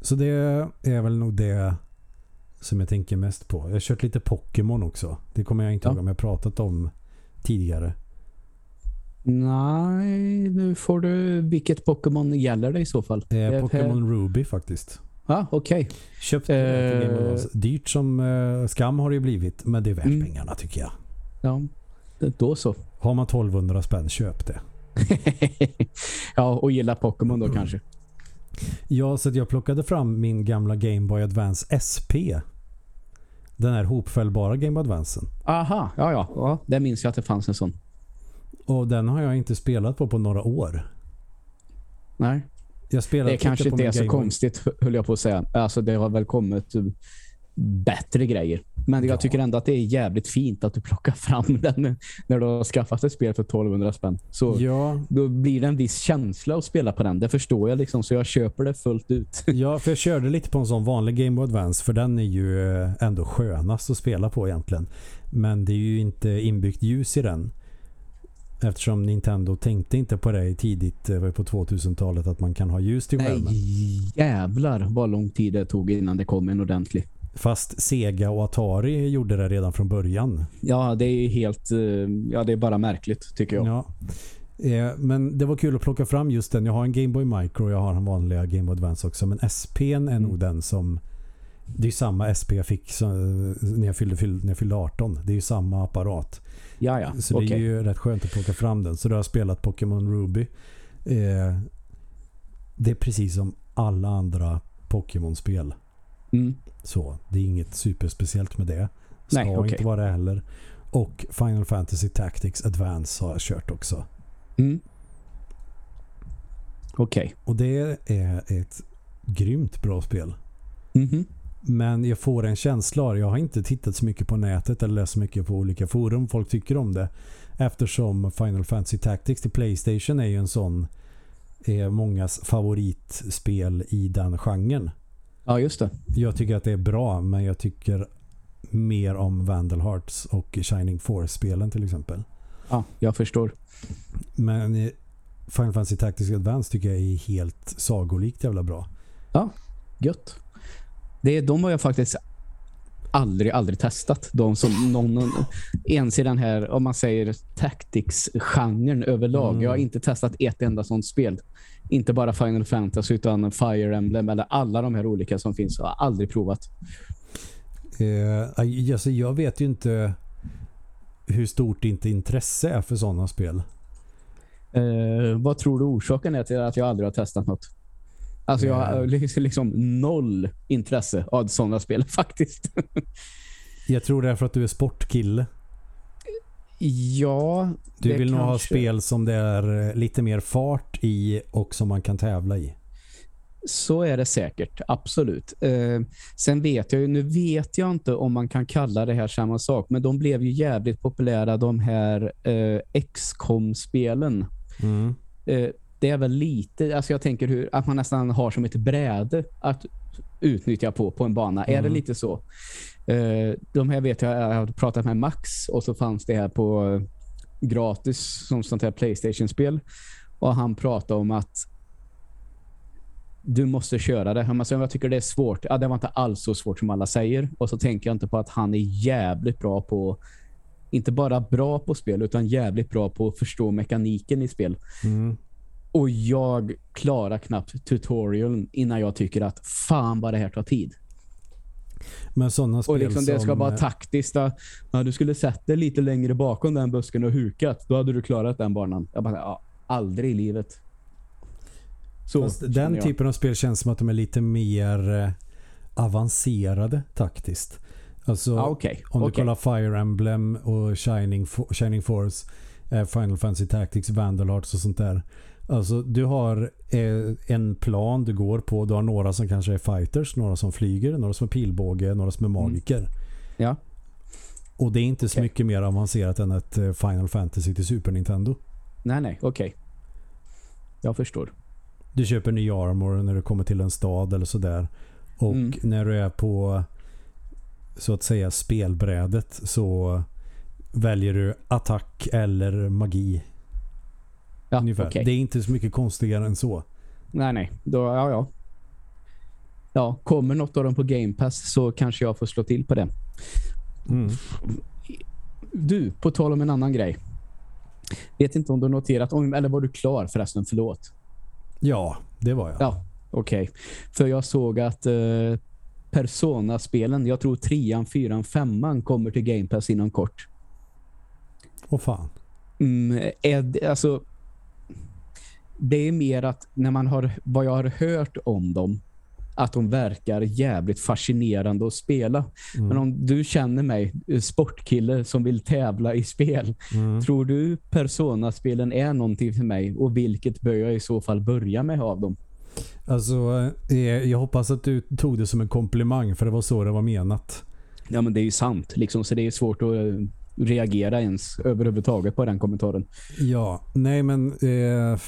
Så det är väl nog det som jag tänker mest på. Jag har kört lite Pokémon också. Det kommer jag inte Ja. ihåg om jag pratat om tidigare. Nej, nu får du... Vilket Pokémon gäller det i så fall? Eh, Eh, Pokémon Ruby faktiskt. Ja, okej. Köpt eh, Eh. Dyrt som eh, skam har det ju blivit. Men det är värt Mm. pengarna tycker jag. Ja, då så. Har man 1200 spänn, köp det. ja, och gilla Pokémon då kanske. Ja, så jag plockade fram min gamla Game Boy Advance SP. Den här hopfällbara Game Boy Advancen. Aha, ja, ja. ja det minns jag att det fanns en sån. Och den har jag inte spelat på på några år. Nej. Det kanske inte är så konstigt, höll jag på att säga. Alltså, det har väl kommit eh, bättre grejer. Men Ja. jag tycker ändå att det är jävligt fint att du plockar fram den när du har skaffat ett spel för 1200 spänn. Så Ja, då blir det en viss känsla att spela på den. Det förstår jag liksom, så jag köper det fullt ut. ja, för jag körde lite på en sån vanlig Game Boy Advance för den är ju eh, ändå skönast att spela på egentligen. Men det är ju inte inbyggt ljus i den. Eftersom Nintendo tänkte inte på det tidigt eh, på 2000-talet att man kan ha ljus till skärmen. Nej, jävlar vad lång tid det tog innan det kom en ordentlig. Fast Sega och Atari gjorde det redan från början. Ja, det är helt... eh, Ja, det är bara märkligt, tycker jag. Ja. Eh, men det var kul att plocka fram just den. Jag har en Game Boy Micro och jag har en vanliga Game Boy Advance också. Men SPn är Mm. nog den som... Det är samma SP jag fick när, jag fyllde, fyllde, när jag fyllde 18. Det är ju samma apparat. Ja, ja. Så det okej. är ju rätt skönt att plocka fram den. Så då har spelat Pokémon Ruby. Eh, det är precis som alla andra Pokémon-spel. Mm. Så det är inget superspeciellt med det. Ska Nej, okej. inte vara det heller. Och Final Fantasy Tactics Advance har jag kört också. Mm. Okej. Och det är ett grymt bra spel. Mhm. Men jag får en känsla av, jag har inte tittat så mycket på nätet eller läst så mycket på olika forum folk tycker om det. Eftersom Final Fantasy Tactics till Playstation är ju en sån är mångas favoritspel i den genren. Ja, just det. Jag tycker att det är bra men jag tycker mer om Vandal Hearts och Shining Force-spelen till exempel. Ja, jag förstår. Men Final Fantasy Tactics Advance tycker jag är helt sagolikt jävla bra. Gött. Det, de har jag faktiskt aldrig, aldrig testat. De som någon, någon ens i den här, om man säger tactics-genren överlag. Mm. Jag har inte testat ett enda sånt spel. Inte bara Final Fantasy utan Fire Emblem eller alla de här olika som finns. Jag har aldrig provat. Eh, alltså jag vet ju inte hur stort ditt intresse är för sådana spel. Eh, vad tror du orsaken är till att jag aldrig har testat något? Alltså jag har liksom- noll intresse av sådana spel faktiskt. Jag tror det är för att du är sportkille. ja, Du vill nog ha kanske- spel som det är eh, lite mer fart i och som man kan tävla i. Så är det säkert, absolut. Eh, sen vet jag ju, nu vet jag inte om man kan kalla det här samma sak, men de blev ju jävligt populära de här eh, XCOM-spelen. Mm. Eh, det är väl lite, alltså jag tänker hur, att man nästan har som ett bräde att utnyttja på, på en bana. Är det Mm. lite så? Eh, de här vet jag, jag har pratat med Max och så fanns det här på eh, gratis som sånt här Playstation-spel. Och han pratade om att du måste köra det. Men så jag tycker det är svårt. Ja, det var inte alls så svårt som alla säger. Och så tänker jag inte på att han är jävligt bra på inte bara bra på spel utan jävligt bra på att förstå mekaniken i spel. Mm. Och jag klarar knappt tutorialen innan jag tycker att fan vad det här tar tid. Men sådana spel Och liksom det ska som, vara eh, taktiskt. Ja, du skulle sett dig lite längre bakom den busken och hukat. Då hade du klarat den banan. Jag bara, ja, aldrig i livet. Så Fast den jag. typen av spel känns som att de är lite mer eh, avancerade taktiskt. Alltså Ja, okej. om du kollar Fire Emblem och Shining, Shining Force, eh, Final Fantasy Tactics, Vandal Hearts och sånt där. Alltså du har eh, en plan du går på. Du har några som kanske är fighters, några som flyger, några som är pilbåge, några som är magiker. Mm. Ja. Och det är inte så Okej. mycket mer avancerat än ett eh, Final Fantasy till Super Nintendo. Nej, nej. Okej. Jag förstår. Du köper ny armor när du kommer till en stad eller sådär. Och Mm. när du är på så att säga spelbrädet så väljer du attack eller magi. Ja, ungefär. okej. Det är inte så mycket konstigare än så. Nej, nej. Då, ja, ja. Ja, kommer något av dem på Game Pass så kanske jag får slå till på det. Mm. Du, på tal om en annan grej. Vet inte om du har noterat, om- eller var du klar förresten? Förlåt. Ja, det var jag. Ja, okej. För jag såg att eh, Persona-spelen, jag tror trean, fyran, femman kommer till Game Pass inom kort. Åh fan. Mm, det, alltså, det är mer att när man har, vad jag har hört om dem, att de verkar jävligt fascinerande att spela. Mm. Men om du känner mig, eh, sportkille som vill tävla i spel, Mm. tror du Persona-spelen är någonting för mig? Och vilket bör jag i så fall börja med av dem? Alltså, eh, jag hoppas att du tog det som en komplimang för det var så det var menat. Ja, men det är ju sant. Liksom, så det är svårt att eh, reagera ens överhuvudtaget på den kommentaren. Ja, nej men eh,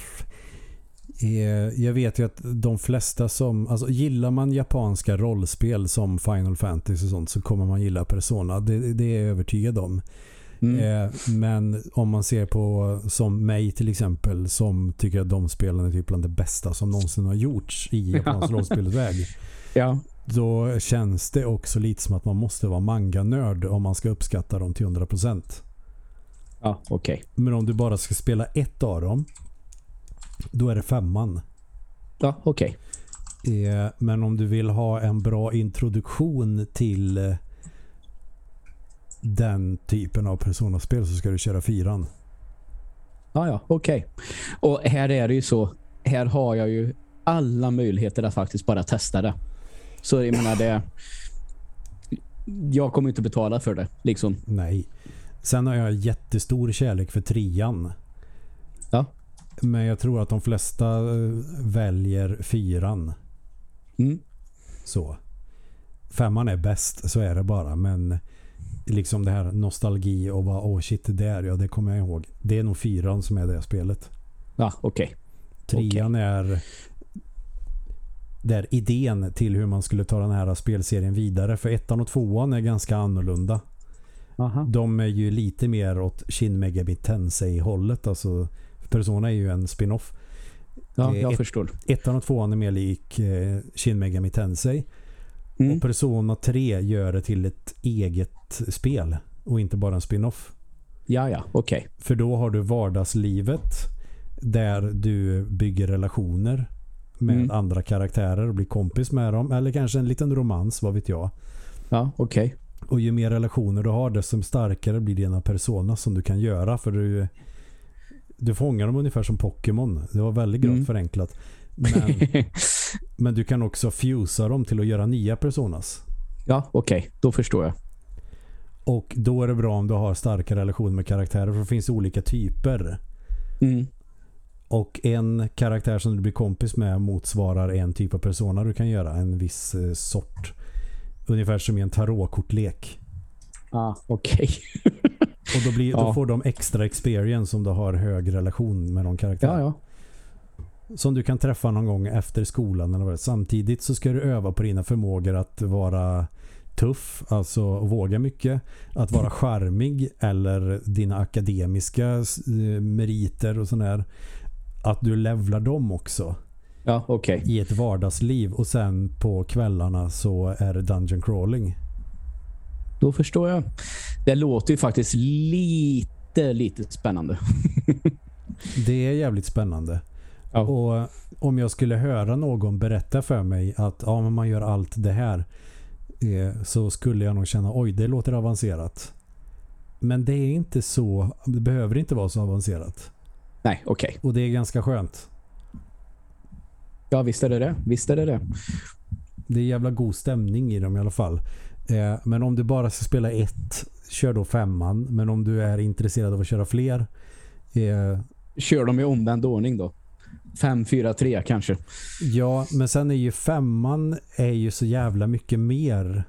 jag vet ju att de flesta som, alltså gillar man japanska rollspel som Final Fantasy och sånt så kommer man gilla Persona. Det, det är jag övertygad om. Mm. Eh, men om man ser på som mig till exempel som tycker att de spelen är typ bland det bästa som någonsin har gjorts i japansk rollspelsväg. Ja, Då känns det också lite som att man måste vara manga-nörd om man ska uppskatta dem till 100%. ja okej. Men om du bara ska spela ett av dem då är det femman. Ja, okej. Eh, Men om du vill ha en bra introduktion till eh, den typen av personaspel så ska du köra fyran. Ja, ja, okej. Och här är det ju så. Här har jag ju alla möjligheter att faktiskt bara testa det. Så jag menar det. Jag kommer inte betala för det. Liksom. Nej. Sen har jag jättestor kärlek för trean. Men jag tror att de flesta eh, väljer fyran. Mm. Så. Femman är bäst, så är det bara. Men liksom det här nostalgi och bara, åh oh shit, det där, ja det kommer jag ihåg. Det är nog fyran som är det spelet. Ja, okej. Trean är där idén till hur man skulle ta den här spelserien vidare. För ettan och tvåan är ganska annorlunda. Aha. De är ju lite mer åt Shin Megami Tensei-hållet. Alltså, Persona är ju en spin-off. Ja, Eh, jag ett- förstår. Ettan och tvåan är mer lik eh, Shin Megami Tensei. Mm. Och Persona 3 gör det till ett eget spel. Och inte bara en spin-off. Ja, ja, okej. För då har du vardagslivet där du bygger relationer med Mm. andra karaktärer och blir kompis med dem. Eller kanske en liten romans, vad vet jag. Ja, okej. Och ju mer relationer du har desto starkare blir dina persona som du kan göra. För du, du fångar dem ungefär som Pokémon. Det var väldigt grovt Mm. förenklat. Men, men du kan också fusa dem till att göra nya personas. ja, okej. Då förstår jag. Och då är det bra om du har starka relationer med karaktärer för det finns olika typer. Mm. Och en karaktär som du blir kompis med motsvarar en typ av persona du kan göra. En viss eh, sort. Ungefär som i en tarotkortlek. Ah, okej. Och då, blir, då Ja. får de extra experience om du har hög relation med någon karaktär. Ja, ja. Som du kan träffa någon gång efter skolan. Eller vad. Samtidigt så ska du öva på dina förmågor att vara tuff, alltså våga mycket. Att vara charmig eller dina akademiska eh, meriter och sådär. Att du levlar dem också Ja, okej. i ett vardagsliv och sen på kvällarna så är det dungeon crawling. Då förstår jag. Det låter ju faktiskt lite, lite spännande. Det är jävligt spännande. Ja. Och om jag skulle höra någon berätta för mig att ja, men man gör allt det här eh, så skulle jag nog känna oj, det låter avancerat. Men det är inte så, det behöver inte vara så avancerat. Nej, okej. Och det är ganska skönt. Ja, visst är det det. Visst är det det. Det är jävla god stämning i dem i alla fall. Eh, men om du bara ska spela ett, kör då femman. Men om du är intresserad av att köra fler, eh, Kör de i omvänd ordning då? 5, 4, 3 kanske. Ja, men sen är ju femman är ju så jävla mycket mer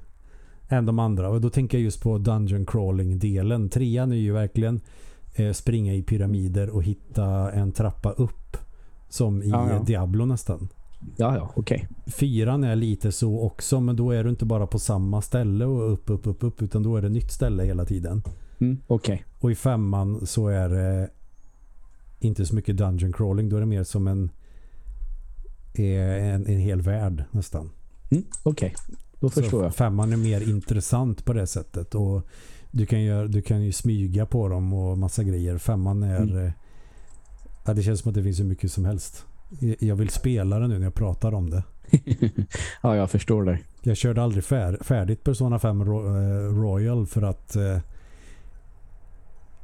än de andra. Och då tänker jag just på dungeon crawling-delen. Trean är ju verkligen eh, springa i pyramider och hitta en trappa upp. Som i Ja, ja. Diablo nästan. Ja, ja, okej. Fyran är lite så också, men då är du inte bara på samma ställe och upp, upp, upp, upp. Utan då är det nytt ställe hela tiden. Mm, okej. Och i femman så är det inte så mycket dungeon crawling. Då är det mer som en, eh, en, en hel värld nästan. Mm, okej. Då förstår så jag. Femman är mer intressant på det sättet. Och du kan, göra, du kan ju smyga på dem och massa grejer. Femman är... Mm. eh, Ja, det känns som att det finns hur mycket som helst. Jag vill spela det nu när jag pratar om det. ja, jag förstår det. Jag körde aldrig fär, färdigt Persona 5 Ro, eh, Royal för att eh,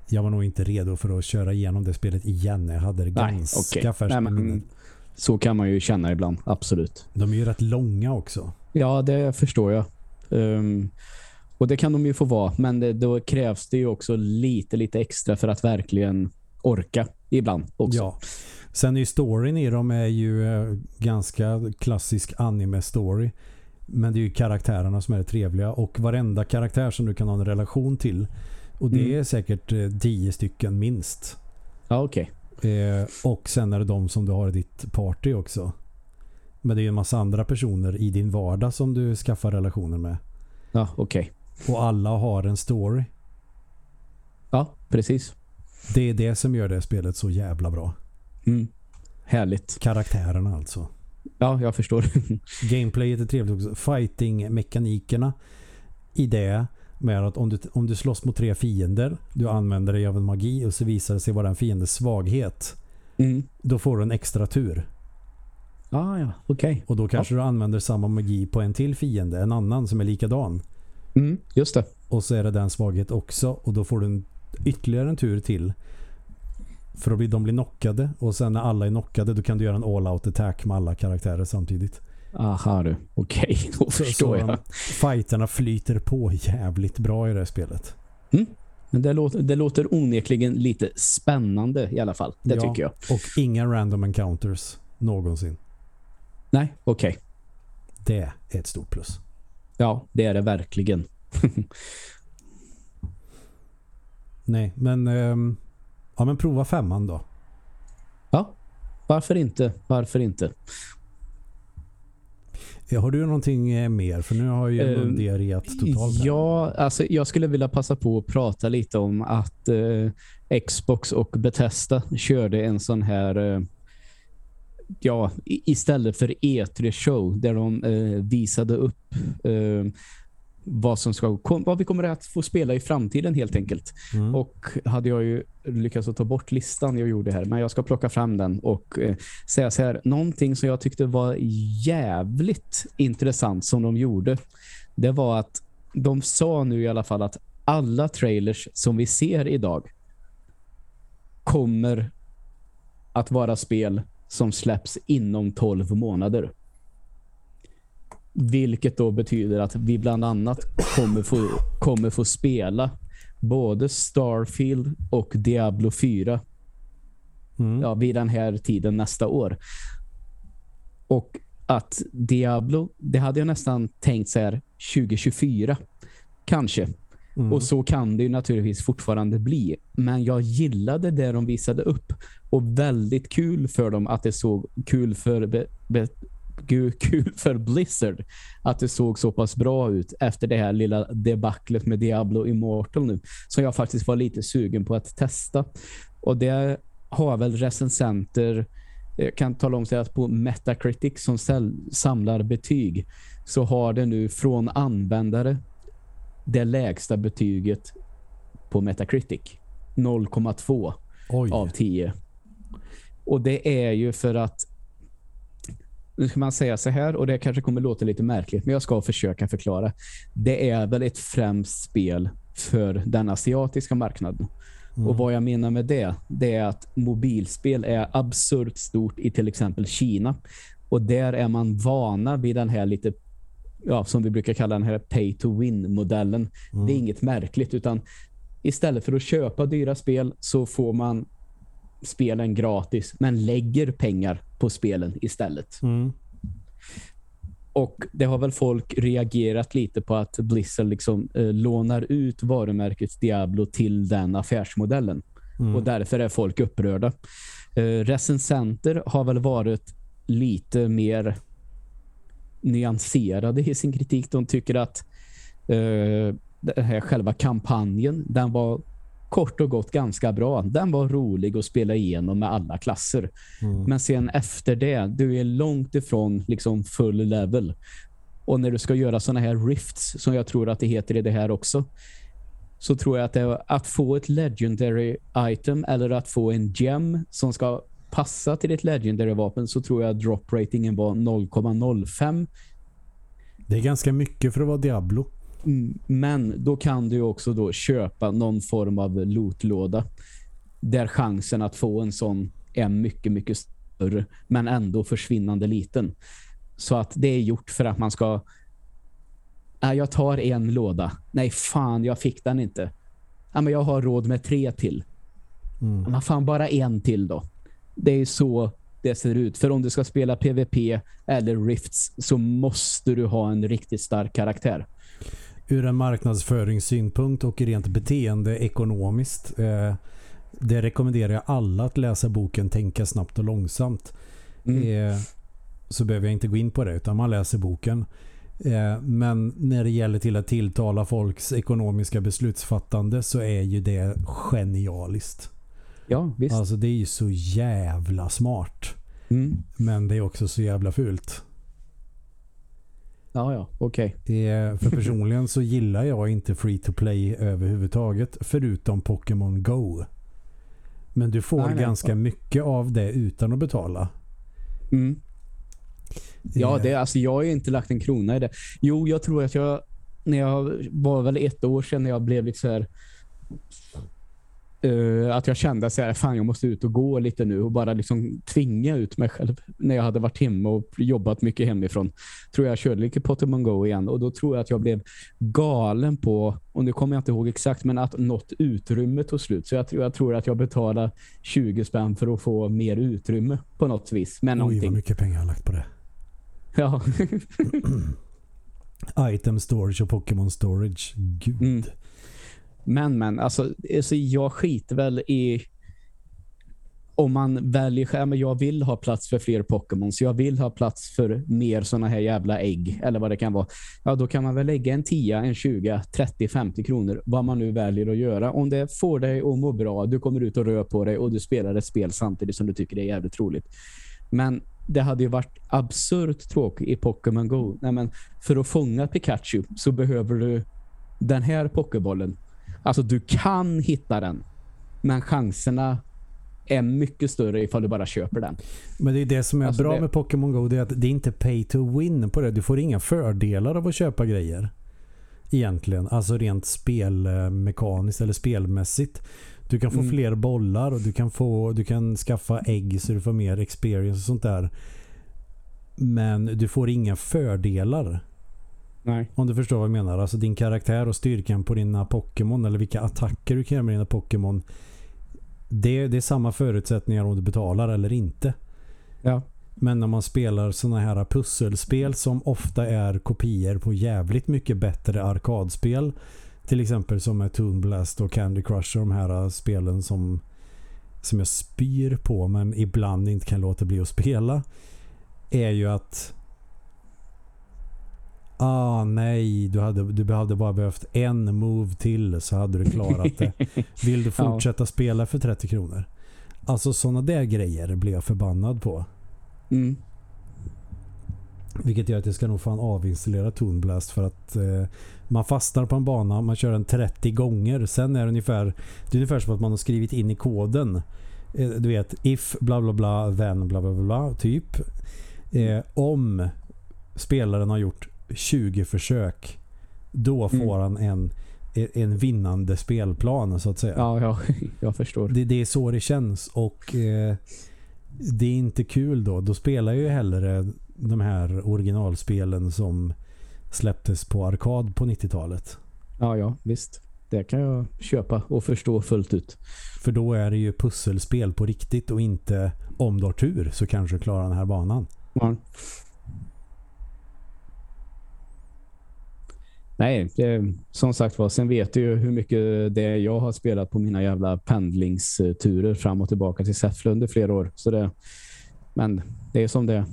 jag var nog inte redo för att köra igenom det spelet igen. Jag hade det Nej, ganska okej. färskt men. Så kan man ju känna ibland, absolut. De är ju rätt långa också. Ja, det förstår jag. Ehm, och det kan de ju få vara, men det, då krävs det ju också lite, lite extra för att verkligen orka ibland också. Ja. Sen är ju storyn i dem är ju eh, ganska klassisk anime-story. Men det är ju karaktärerna som är det trevliga. Och varenda karaktär som du kan ha en relation till. Och det Mm. är säkert eh, tio stycken minst. Ja, okej. Eh, och sen är det de som du har i ditt party också. Men det är ju en massa andra personer i din vardag som du skaffar relationer med. Ja, okej. Och alla har en story. Ja, precis. Det är det som gör det spelet så jävla bra. Mm. Härligt. Karaktärerna alltså. Ja, jag förstår. Gameplayet är trevligt också. Fighting-mekanikerna i det med att om du, om du slåss mot tre fiender, du använder dig av en magi och så visar det sig vara en fiendes svaghet. Mm. Då får du en extra tur. Ah, ja, okej. Och då kanske du använder samma magi på en till fiende, en annan som är likadan. Mm, just det. Och så är det den svaghet också och då får du en, ytterligare en tur till. För då blir de blir knockade och sen när alla är knockade då kan du göra en all-out attack med alla karaktärer samtidigt. Aha du. Okej, då Så, förstår så jag. fighterna flyter på jävligt bra i det här spelet. Men det låter, det låter onekligen lite spännande i alla fall. Det Ja. tycker jag. Och inga random encounters någonsin. Nej, okej. Det är ett stort plus. Ja, det är det verkligen. Nej, men um, ja men prova femman då. Ja, varför inte? Varför inte? Har du någonting eh, mer? För nu har ju uh, diarréat totalt. Ja, alltså jag skulle vilja passa på att prata lite om att uh, Xbox och Bethesda körde en sån här uh, ja, istället för E3 show där de uh, visade upp vad som ska vad vi kommer att få spela i framtiden helt enkelt. Mm. Och hade jag ju lyckats ta bort listan jag gjorde här, men jag ska plocka fram den och eh, säga så här, någonting som jag tyckte var jävligt intressant som de gjorde. Det var att de sa nu i alla fall att alla trailers som vi ser idag kommer att vara spel som släpps inom 12 månader. Vilket då betyder att vi bland annat kommer få, kommer få spela både Starfield och Diablo 4 mm. ja, vid den här tiden nästa år. Och att Diablo, det hade jag nästan tänkt så här 2024 kanske. Mm. Och så kan det ju naturligtvis fortfarande bli. Men jag gillade det de visade upp. Och väldigt kul för dem att det såg kul för be, be, kul för Blizzard att det såg så pass bra ut efter det här lilla debaclet med Diablo Immortal nu. Som jag faktiskt var lite sugen på att testa. Och det har väl recensenter jag eh, kan tala om sig att på Metacritic som samlar betyg så har det nu från användare det lägsta betyget på Metacritic. 0,2 av 10. Och det är ju för att nu ska man säga så här och det kanske kommer låta lite märkligt men jag ska försöka förklara. Det är väl ett främst spel för den asiatiska marknaden. Mm. Och vad jag menar med det, det är att mobilspel är absurt stort i till exempel Kina. Och där är man vana vid den här lite ja, som vi brukar kalla den här pay to win modellen. Mm. Det är inget märkligt utan istället för att köpa dyra spel så får man spelen gratis men lägger pengar på spelen istället. Mm. Och det har väl folk reagerat lite på att Blizzard liksom eh, lånar ut varumärket Diablo till den affärsmodellen. Mm. Och därför är folk upprörda. Eh, recensenter har väl varit lite mer nyanserade i sin kritik. De tycker att eh, den här själva kampanjen, den var kort och gott ganska bra. Den var rolig att spela igenom med alla klasser. Mm. Men sen efter det, du är långt ifrån liksom full level. Och när du ska göra såna här rifts, som jag tror att det heter i det här också, så tror jag att det är att få ett legendary item eller att få en gem som ska passa till ett legendary vapen så tror jag drop ratingen var 0,05. Det är ganska mycket för att vara Diablo. Mm, men då kan du också då köpa någon form av lootlåda där chansen att få en sån är mycket, mycket större men ändå försvinnande liten. Så att det är gjort för att man ska äh, jag tar en låda. Nej, fan, jag fick den inte. Ja, men jag har råd med tre till. Mm. Men fan, bara en till då. Det är så det ser ut. För om du ska spela PVP eller Rifts så måste du ha en riktigt stark karaktär ur en marknadsföringssynpunkt och rent beteendeekonomiskt eh, det rekommenderar jag alla att läsa boken Tänka snabbt och långsamt. Mm. Eh, så behöver jag inte gå in på det utan man läser boken. Eh, men när det gäller till att tilltala folks ekonomiska beslutsfattande så är ju det genialiskt. Ja, visst. Alltså det är ju så jävla smart. Mm. Men det är också så jävla fult. Ja, ja, okej. Okay. För personligen så gillar jag inte free to play överhuvudtaget förutom Pokémon Go. Men du får nej, ganska nej. mycket av det utan att betala. Mm. Ja, det, alltså jag har inte lagt en krona i det. Jo, jag tror att jag när jag var väl ett år sedan när jag blev liksom här Uh, att jag kände att jag måste ut och gå lite nu och bara liksom tvinga ut mig själv när jag hade varit hemma och jobbat mycket hemifrån. Tror jag körde lite Pokémon Go igen och då tror jag att jag blev galen på, och nu kommer jag inte ihåg exakt, men att något utrymme tog slut. Så jag tror, jag tror att jag betalade 20 spänn för att få mer utrymme på något vis. Men Oj, någonting. vad mycket pengar jag har lagt på det. Ja. Item storage och Pokémon storage. Gud. Mm. Men, men, alltså, alltså jag skiter väl i om man väljer själv, jag vill ha plats för fler Pokémons. jag vill ha plats för mer såna här jävla ägg eller vad det kan vara. Ja, då kan man väl lägga en 10, en 20, 30, 50 kronor vad man nu väljer att göra. Om det får dig att må bra, du kommer ut och rör på dig och du spelar ett spel samtidigt som du tycker det är jävligt roligt. Men det hade ju varit absurt tråkigt i Pokémon Go. Nej, men för att fånga Pikachu så behöver du den här Pokébollen. Alltså du kan hitta den. Men chanserna är mycket större ifall du bara köper den. Men det är det som är alltså bra det... med Pokémon Go det är att det är inte pay to win på det. Du får inga fördelar av att köpa grejer. Egentligen. Alltså rent spelmekaniskt eller spelmässigt. Du kan få mm. fler bollar och du kan, få, du kan skaffa ägg så du får mer experience och sånt där. Men du får inga fördelar. Nej. Om du förstår vad jag menar. Alltså din karaktär och styrkan på dina Pokémon eller vilka attacker du kan göra med dina Pokémon. Det, det är samma förutsättningar om du betalar eller inte. Ja. Men när man spelar såna här pusselspel som ofta är kopior på jävligt mycket bättre arkadspel till exempel som är Toon Blast och Candy Crush och de här spelen som, som jag spyr på men ibland inte kan låta bli att spela är ju att Ah nej, du, hade, du behövde bara behövt en move till så hade du klarat det. Vill du fortsätta ja. spela för 30 kronor? Alltså sådana där grejer blir jag förbannad på. Mm. Vilket gör att jag ska nog fan avinstallera Toon Blast för att eh, man fastnar på en bana, man kör den 30 gånger. Sen är det ungefär, det är ungefär som att man har skrivit in i koden. Eh, du vet, if bla bla bla, then bla bla bla, typ. Eh, om spelaren har gjort 20 försök då mm. får mm. han en, en vinnande spelplan så att säga. Ja, ja jag förstår. Det, det är så det känns och eh, det är inte kul då. Då spelar ju hellre de här originalspelen som släpptes på arkad på 90-talet. Ja, ja, visst. Det kan jag köpa och förstå fullt ut. För då är det ju pusselspel på riktigt och inte om du har tur så kanske du klarar den här banan. Ja. Nej, det, som sagt var, sen vet du ju hur mycket det jag har spelat på mina jävla pendlingsturer fram och tillbaka till Säffle i flera år. Så det, men det är som det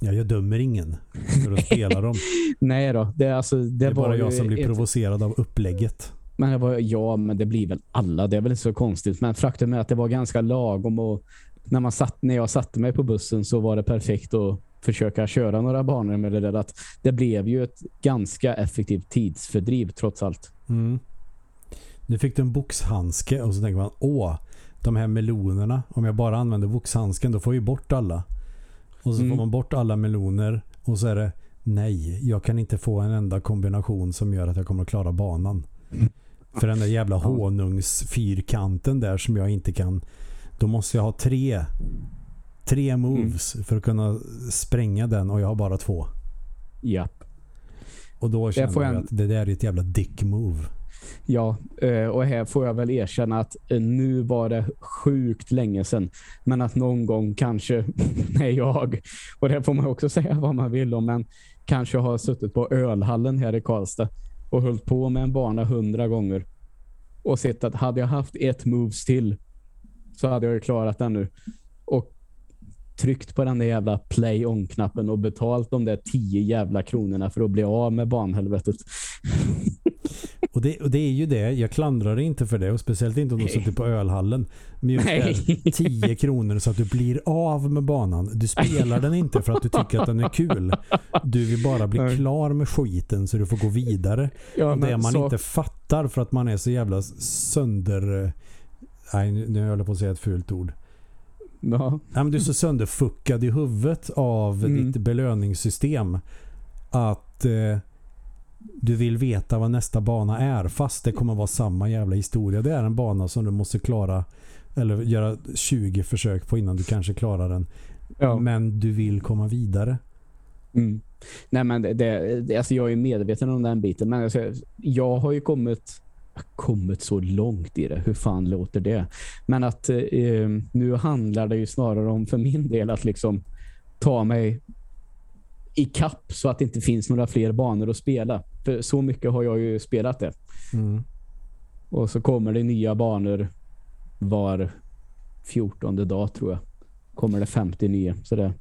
Ja, jag dömer ingen för att spela dem. Nej då. Det, alltså, det, det är bara jag som blir ett... provocerad av upplägget. Men det var, ja, men det blir väl alla. Det är väl inte så konstigt. Men faktum är att det var ganska lagom och när, man satt, när jag satte mig på bussen så var det perfekt att försöka köra några banor med det där. Att det blev ju ett ganska effektivt tidsfördriv trots allt. Mm. Nu fick du en boxhandske och så tänker man, åh, de här melonerna, om jag bara använder boxhandsken då får jag ju bort alla. Och så mm. får man bort alla meloner och så är det nej, jag kan inte få en enda kombination som gör att jag kommer att klara banan. För den där jävla honungsfyrkanten där som jag inte kan då måste jag ha tre tre moves mm. för att kunna spränga den och jag har bara två. Japp. Och då känner jag, jag att det där är ett jävla dick move. Ja, eh, och här får jag väl erkänna att eh, nu var det sjukt länge sedan. Men att någon gång kanske när jag, och det får man också säga vad man vill om, men kanske har suttit på ölhallen här i Karlstad och hållit på med en bana hundra gånger och sett att hade jag haft ett moves till så hade jag klarat den nu. Och tryckt på den där jävla play on-knappen och betalt de där tio jävla kronorna för att bli av med banhelvetet. Och det, och det är ju det, jag klandrar inte för det och speciellt inte om du sitter på ölhallen. Men just Nej. 10 kronor så att du blir av med banan. Du spelar den inte för att du tycker att den är kul. Du vill bara bli Nej. klar med skiten så du får gå vidare. Ja, och det man så... inte fattar för att man är så jävla sönder... Nej, nu höll jag på att säga ett fult ord. Ja. men du är så sönderfuckad i huvudet av mm. ditt belöningssystem att eh, du vill veta vad nästa bana är fast det kommer vara samma jävla historia. Det är en bana som du måste klara eller göra 20 försök på innan du kanske klarar den. Ja. Men du vill komma vidare. Mm. Nej men det, det, alltså jag är medveten om den biten men alltså, jag har ju kommit kommit så långt i det. Hur fan låter det? Men att eh, nu handlar det ju snarare om för min del att liksom ta mig i kapp så att det inte finns några fler banor att spela. För så mycket har jag ju spelat det. Mm. Och så kommer det nya banor var 14 dag tror jag. Kommer det 59. Så det,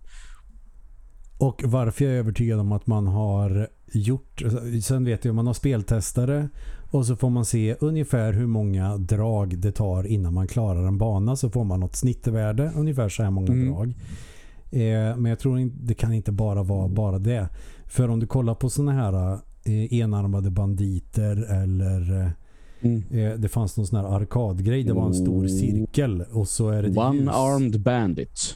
Och varför jag är övertygad om att man har gjort... Sen vet jag man har speltestare och så får man se ungefär hur många drag det tar innan man klarar en bana. Så får man något snittvärde, ungefär så här många Mm. drag. Eh, men jag tror inte, det kan inte bara vara bara det. För om du kollar på såna här eh, enarmade banditer eller mm. eh, det fanns någon sån här arkadgrej. Det var en stor cirkel och så är det ett. One-armed bandit.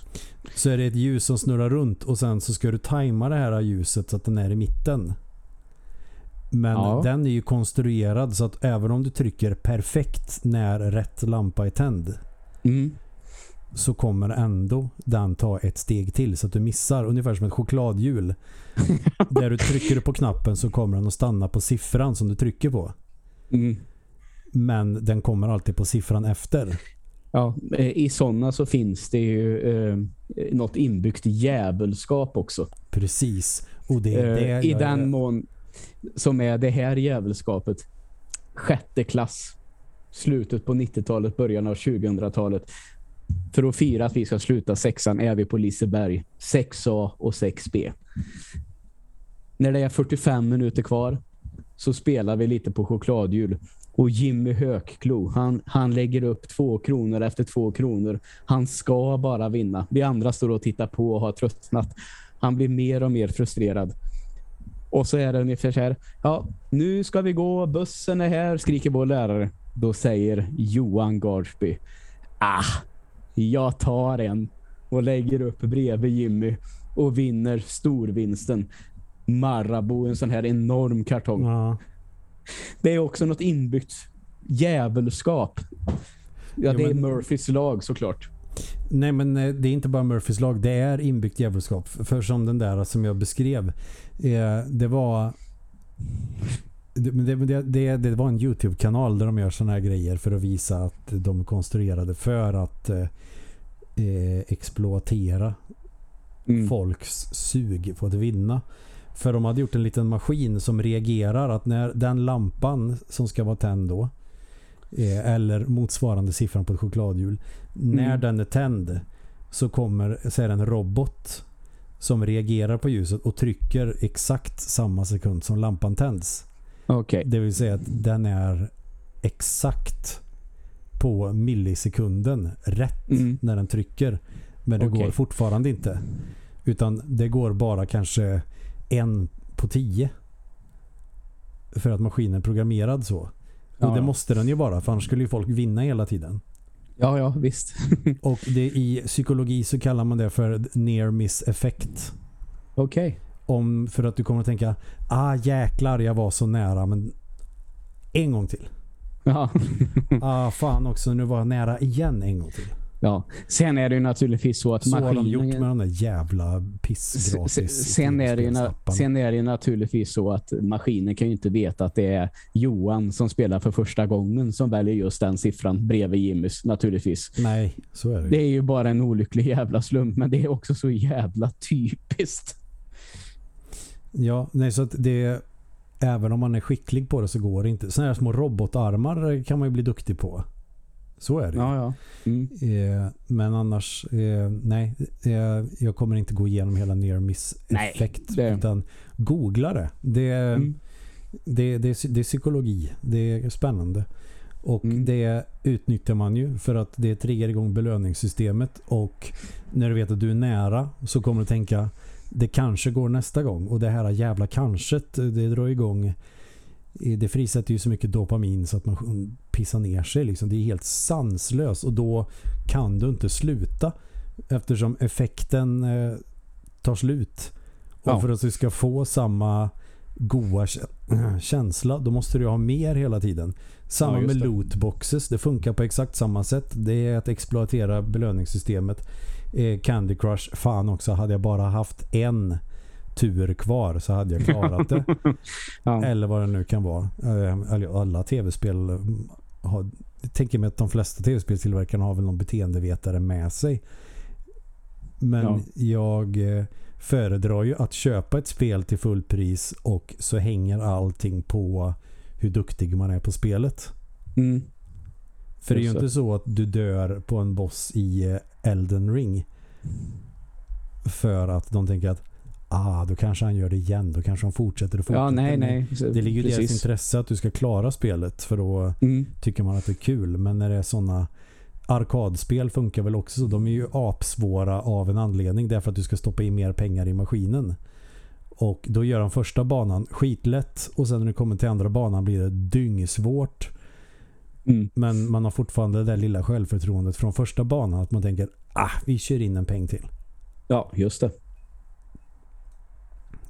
Så är det ett ljus som snurrar runt och sen så ska du tajma det här ljuset så att den är i mitten. Men Ja. den är ju konstruerad så att även om du trycker perfekt när rätt lampa är tänd Mm. så kommer ändå den ta ett steg till så att du missar ungefär som ett chokladhjul. Där du trycker på knappen så kommer den att stanna på siffran som du trycker på. Mm. Men den kommer alltid på siffran efter. Ja, eh, I sådana så finns det ju eh, något inbyggt djävulskap också. Precis. Och det är Eh, det I den mån som är det här jävelskapet. Sjätte klass. Slutet på 90-talet, början av 2000-talet. För att fira att vi ska sluta sexan är vi på Liseberg. 6A och 6B. När det är 45 minuter kvar så spelar vi lite på chokladhjul. Och Jimmy Höklo, han, han lägger upp två kronor efter två kronor. Han ska bara vinna. Vi andra står och tittar på och har tröttnat. Han blir mer och mer frustrerad. Och så är det ungefär så här. Ja, nu ska vi gå. Bussen är här, skriker vår lärare. Då säger Johan Garsby. Ah, jag tar en. Och lägger upp bredvid Jimmy. Och vinner storvinsten. Marabou, en sån här enorm kartong. Ja. Det är också något inbyggt djävulskap. Ja, Jo, det är men- Murphys lag såklart. Nej men eh, det är inte bara Murphys lag, det är inbyggt djävulskap. För som den där som jag beskrev, eh, det var det, det, det, det, var en Youtube-kanal där de gör såna här grejer för att visa att de konstruerade för att eh, eh, exploatera Mm. folks sug på att vinna. För de hade gjort en liten maskin som reagerar att när den lampan som ska vara tänd då eller motsvarande siffran på ett chokladhjul när Mm. den är tänd så kommer så är det en robot som reagerar på ljuset och trycker exakt samma sekund som lampan tänds. Okej. Det vill säga att den är exakt på millisekunden rätt Mm. när den trycker. Men det Okej. går fortfarande inte. Utan det går bara kanske en på tio. För att maskinen är programmerad så. Och Ja, det ja. måste den ju vara för annars skulle ju folk vinna hela tiden. Ja, ja, visst. Och det, i psykologi så kallar man det för near miss effekt. Okej. Om, för att du kommer att tänka ah jäklar jag var så nära men en gång till. Ja. Ah fan också nu var jag nära igen en gång till. Ja. Sen är det ju naturligtvis så att Så har de gjort maskinen... med de där jävla pissgratis Sen är, det ju sen är det ju naturligtvis så att maskinen kan ju inte veta att det är Johan som spelar för första gången som väljer just den siffran bredvid Jimmys naturligtvis. Nej, så är det, Det är ju bara en olycklig jävla slump men det är också så jävla typiskt. Ja, nej så att det även om man är skicklig på det så går det inte. Sådana här små robotarmar kan man ju bli duktig på. Så är det. Ja, ja. Mm. Eh, men annars, eh, nej, eh, jag kommer inte gå igenom hela near miss Nej, effekt det- utan googla det. Det, Mm. det, det, det är psykologi. Det är spännande. Och Mm. det utnyttjar man ju för att det triggar igång belöningssystemet och när du vet att du är nära så kommer du tänka det kanske går nästa gång och det här jävla kansket det drar igång det frisätter ju så mycket dopamin så att man pissar ner sig liksom. det är helt sanslöst. Och då kan du inte sluta eftersom effekten eh, tar slut. Och Ja. för att du ska få samma goa kä- känsla då måste du ha mer hela tiden. Samma Ja, med lootboxes. Det funkar på exakt samma sätt. Det är att exploatera belöningssystemet. Eh, Candy Crush fan också. Hade jag bara haft en tur kvar så hade jag klarat det Ja. eller vad det nu kan vara Eh, eller alla tv-spel eh, har, jag tänker mig att de flesta tv-spelstillverkarna har väl någon beteendevetare med sig men Ja. jag eh, föredrar ju att köpa ett spel till fullpris och så hänger allting på hur duktig man är på spelet. Mm. För det är ju inte så att du dör på en boss i eh, Elden Ring för att de tänker att ah, då kanske han gör det igen. Då kanske han fortsätter och fortsätter. Ja, nej, Nej, Det ligger i deras intresse att du ska klara spelet för då Mm. tycker man att det är kul. Men när det är sådana arkadspel funkar väl också så. De är ju apsvåra av en anledning. Därför att du ska stoppa in mer pengar i maskinen. Och då gör de första banan skitlätt och sen när du kommer till andra banan blir det dyngsvårt. Mm. Men man har fortfarande det där lilla självförtroendet från första banan att man tänker ah, vi kör in en peng till. Ja, just det.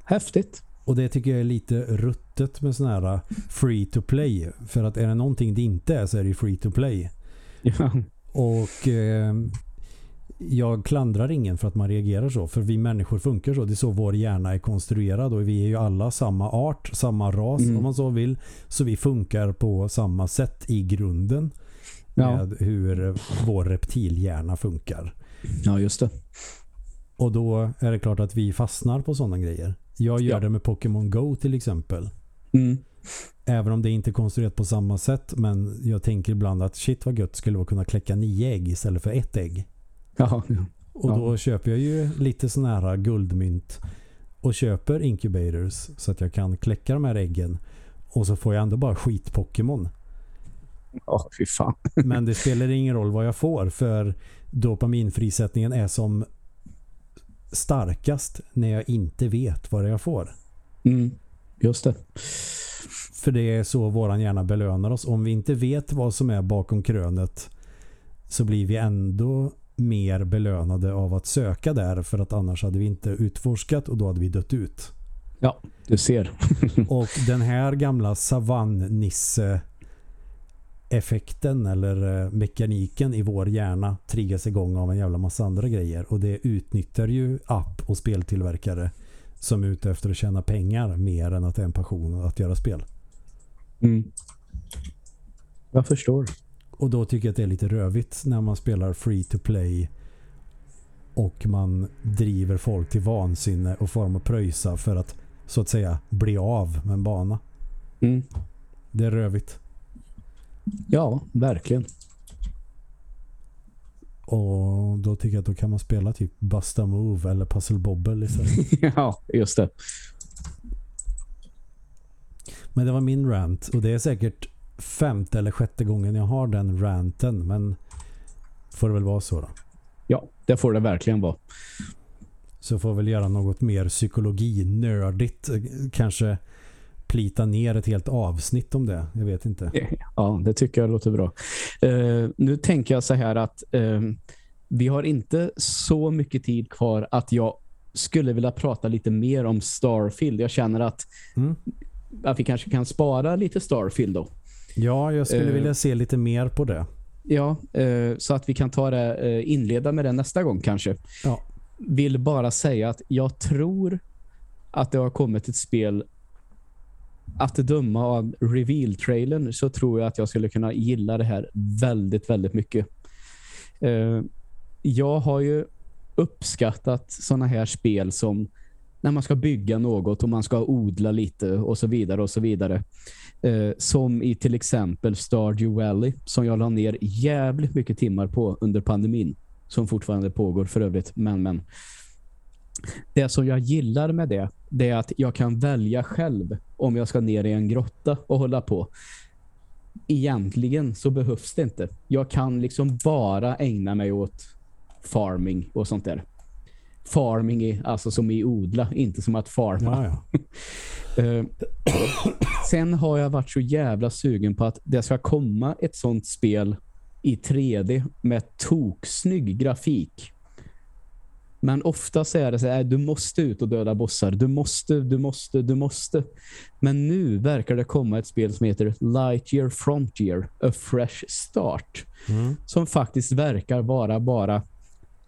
Häftigt. Och det tycker jag är lite ruttet med sån här free to play. För att är det någonting det inte är så är det free to play. Ja. Och eh, jag klandrar ingen för att man reagerar så. För vi människor funkar så. Det är så vår hjärna är konstruerad. Och vi är ju alla samma art, samma ras Mm. om man så vill. Så vi funkar på samma sätt i grunden. Ja. Med hur vår reptilhjärna funkar. ja, just det. Och då är det klart att vi fastnar på sådana grejer. Jag gör Ja. det med Pokémon Go till exempel. Mm. Även om det inte är konstruerat på samma sätt. Men jag tänker ibland att shit vad gött skulle vara kunna kläcka nio ägg istället för ett ägg. Ja, Och Ja. då köper jag ju lite sån här guldmynt och köper incubators så att jag kan kläcka de här äggen. Och så får jag ändå bara skit-Pokémon. ja fy fan. Men det spelar ingen roll vad jag får för dopaminfrisättningen är som starkast när jag inte vet vad jag får. Mm. Just det. För det är så våran hjärna belönar oss. Om vi inte vet vad som är bakom krönet så blir vi ändå mer belönade av att söka där för att annars hade vi inte utforskat och då hade vi dött ut. Ja, du ser. Och den här gamla savannisse effekten eller eh, mekaniken i vår hjärna triggas igång av en jävla massa andra grejer och det utnyttjar ju app och speltillverkare som är ute efter att tjäna pengar mer än att det är en passion att göra spel. Mm. Jag förstår. Och då tycker jag att det är lite rövigt när man spelar free to play och man driver folk till vansinne och får dem att pröjsa för att så att säga bli av med en bana. Mm. Det är rövigt. Ja, verkligen. Och då tycker jag att då kan man spela typ Busta Move eller Puzzle Bobble istället. ja, just det. Men det var min rant och det är säkert femte eller sjätte gången jag har den ranten men får det väl vara så då. Ja, det får det verkligen vara. Så får väl göra något mer psykologinördigt. Kanske plita ner ett helt avsnitt om det. Jag vet inte. Ja, det tycker jag låter bra. Eh, nu tänker jag så här att eh, vi har inte så mycket tid kvar att jag skulle vilja prata lite mer om Starfield. Jag känner att, Mm. att vi kanske kan spara lite Starfield då. Ja, jag skulle Eh. vilja se lite mer på det. Ja, så att vi kan ta det, inleda med det nästa gång kanske. Ja. Vill bara säga att jag tror att det har kommit ett spel att döma av reveal-trailern så tror jag att jag skulle kunna gilla det här väldigt, väldigt mycket. Eh, jag har ju uppskattat såna här spel som när man ska bygga något och man ska odla lite och så vidare och så vidare. Eh, som i till exempel Stardew Valley som jag la ner jävligt mycket timmar på under pandemin som fortfarande pågår för övrigt. Men, men. Det som jag gillar med det, det är att jag kan välja själv om jag ska ner i en grotta och hålla på. Egentligen så behövs det inte. Jag kan liksom bara ägna mig åt farming och sånt där. Farming är alltså som i odla, inte som att farma. Eh, sen har jag varit så jävla sugen på att det ska komma ett sånt spel i 3D med toksnygg grafik. Men ofta så är det så här, du måste ut och döda bossar. Du måste, du måste, du måste. Men nu verkar det komma ett spel som heter Lightyear Frontier, A Fresh Start. Mm. Som faktiskt verkar vara bara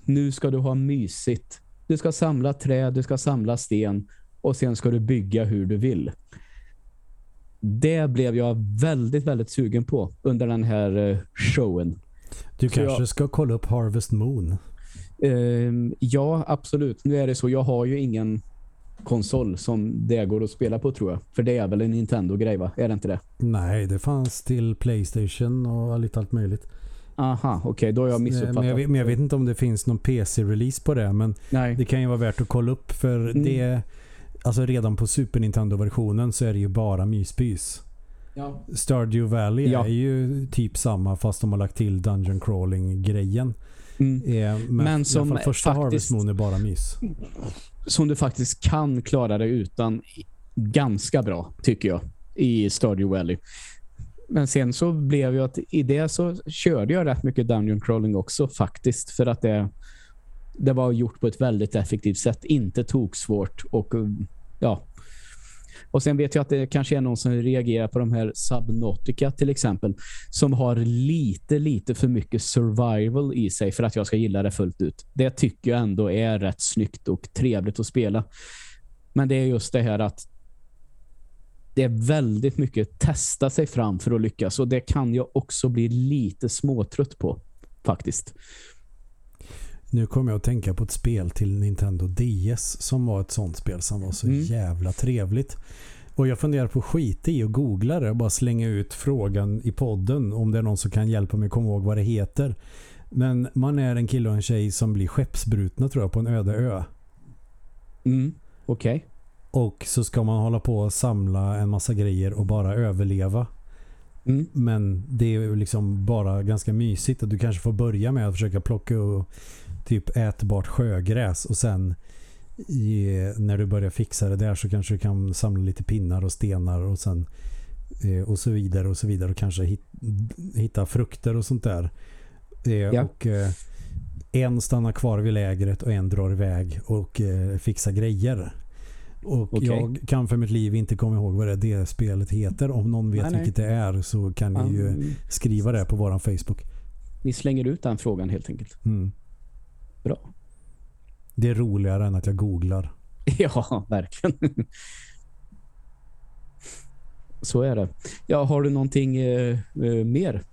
nu ska du ha mysigt. Du ska samla träd, du ska samla sten och sen ska du bygga hur du vill. Det blev jag väldigt, väldigt sugen på under den här eh, showen. Du kanske jag- ska kolla upp Harvest Moon. Uh, ja, absolut. Nu är det så. Jag har ju ingen konsol som det går att spela på tror jag. För det är väl en Nintendo-grej va? Är det inte det? Nej, det fanns till Playstation och lite allt möjligt. Aha, okej. Okay, då har jag missuppfattat. Men jag, vet, men jag, vet, inte om det finns någon PC-release på det. Men Nej. det kan ju vara värt att kolla upp. För mm. det alltså redan på Super Nintendo-versionen så är det ju bara myspys. Ja. Stardew Valley ja. är ju typ samma fast de har lagt till Dungeon Crawling-grejen. Mm. Eh, men, men som första faktiskt, Harvest Moon är bara mys. Som du faktiskt kan klara dig utan ganska bra, tycker jag, i Stardew Valley. Men sen så blev jag att i det så körde jag rätt mycket Dungeon Crawling också faktiskt. För att det, det var gjort på ett väldigt effektivt sätt. Inte tog svårt och ja, och sen vet jag att det kanske är någon som reagerar på de här Subnautica till exempel. Som har lite, lite för mycket survival i sig för att jag ska gilla det fullt ut. Det tycker jag ändå är rätt snyggt och trevligt att spela. Men det är just det här att det är väldigt mycket testa sig fram för att lyckas. Och det kan jag också bli lite småtrött på faktiskt. Nu kommer jag att tänka på ett spel till Nintendo DS som var ett sånt spel som var så mm. jävla trevligt. Och jag funderar på skit i och googla det och bara slänga ut frågan i podden om det är någon som kan hjälpa mig komma ihåg vad det heter. Men man är en kille och en tjej som blir skeppsbrutna tror jag på en öde ö. Mm, okej. Okay. Och så ska man hålla på och samla en massa grejer och bara överleva. Mm. Men det är liksom bara ganska mysigt att du kanske får börja med att försöka plocka och typ ätbart sjögräs och sen i, när du börjar fixa det där så kanske du kan samla lite pinnar och stenar och sen eh, och så vidare och så vidare och kanske hit, hitta frukter och sånt där. Eh, ja. Och eh, en stannar kvar vid lägret och en drar iväg och eh, fixar grejer. Och okay. jag kan för mitt liv inte komma ihåg vad det, det spelet heter. Om någon vet nej, vilket nej. det är så kan ni ju skriva det på våran Facebook. Vi slänger ut den frågan helt enkelt. Mm. Bra. Det är roligare än att jag googlar. Ja, verkligen. Så är det. Ja, har du någonting eh, eh, mer?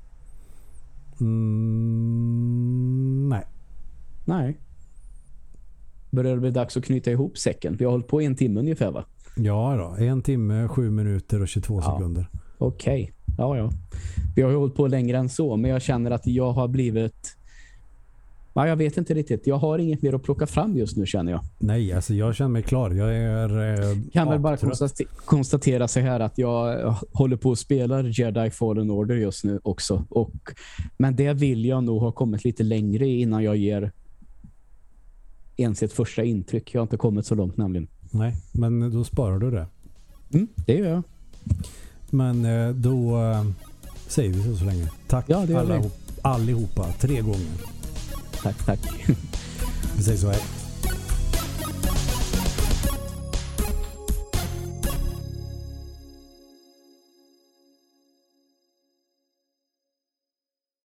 Mm, nej. Nej. Börjar det bli dags att knyta ihop säcken? Vi har hållit på en timme ungefär va? Ja då, en timme, sju minuter och 22 ja. sekunder. Okej, okay. ja ja. Vi har ju hållit på längre än så, men jag känner att jag har blivit Ja, jag vet inte riktigt. Jag har inget mer att plocka fram just nu känner jag. Nej, alltså jag känner mig klar. Jag är eh, kan väl bara konstatera, konstatera så här att jag håller på att spela Jedi Fallen Order just nu också. Och, men det vill jag nog ha kommit lite längre innan jag ger ens ett första intryck. Jag har inte kommit så långt nämligen. Nej, men då sparar du det. Mm, det gör jag. Men eh, då äh, säger vi så så länge. Tack ja, alla, allihopa, tre gånger. Tack, tack. Vi säger så här.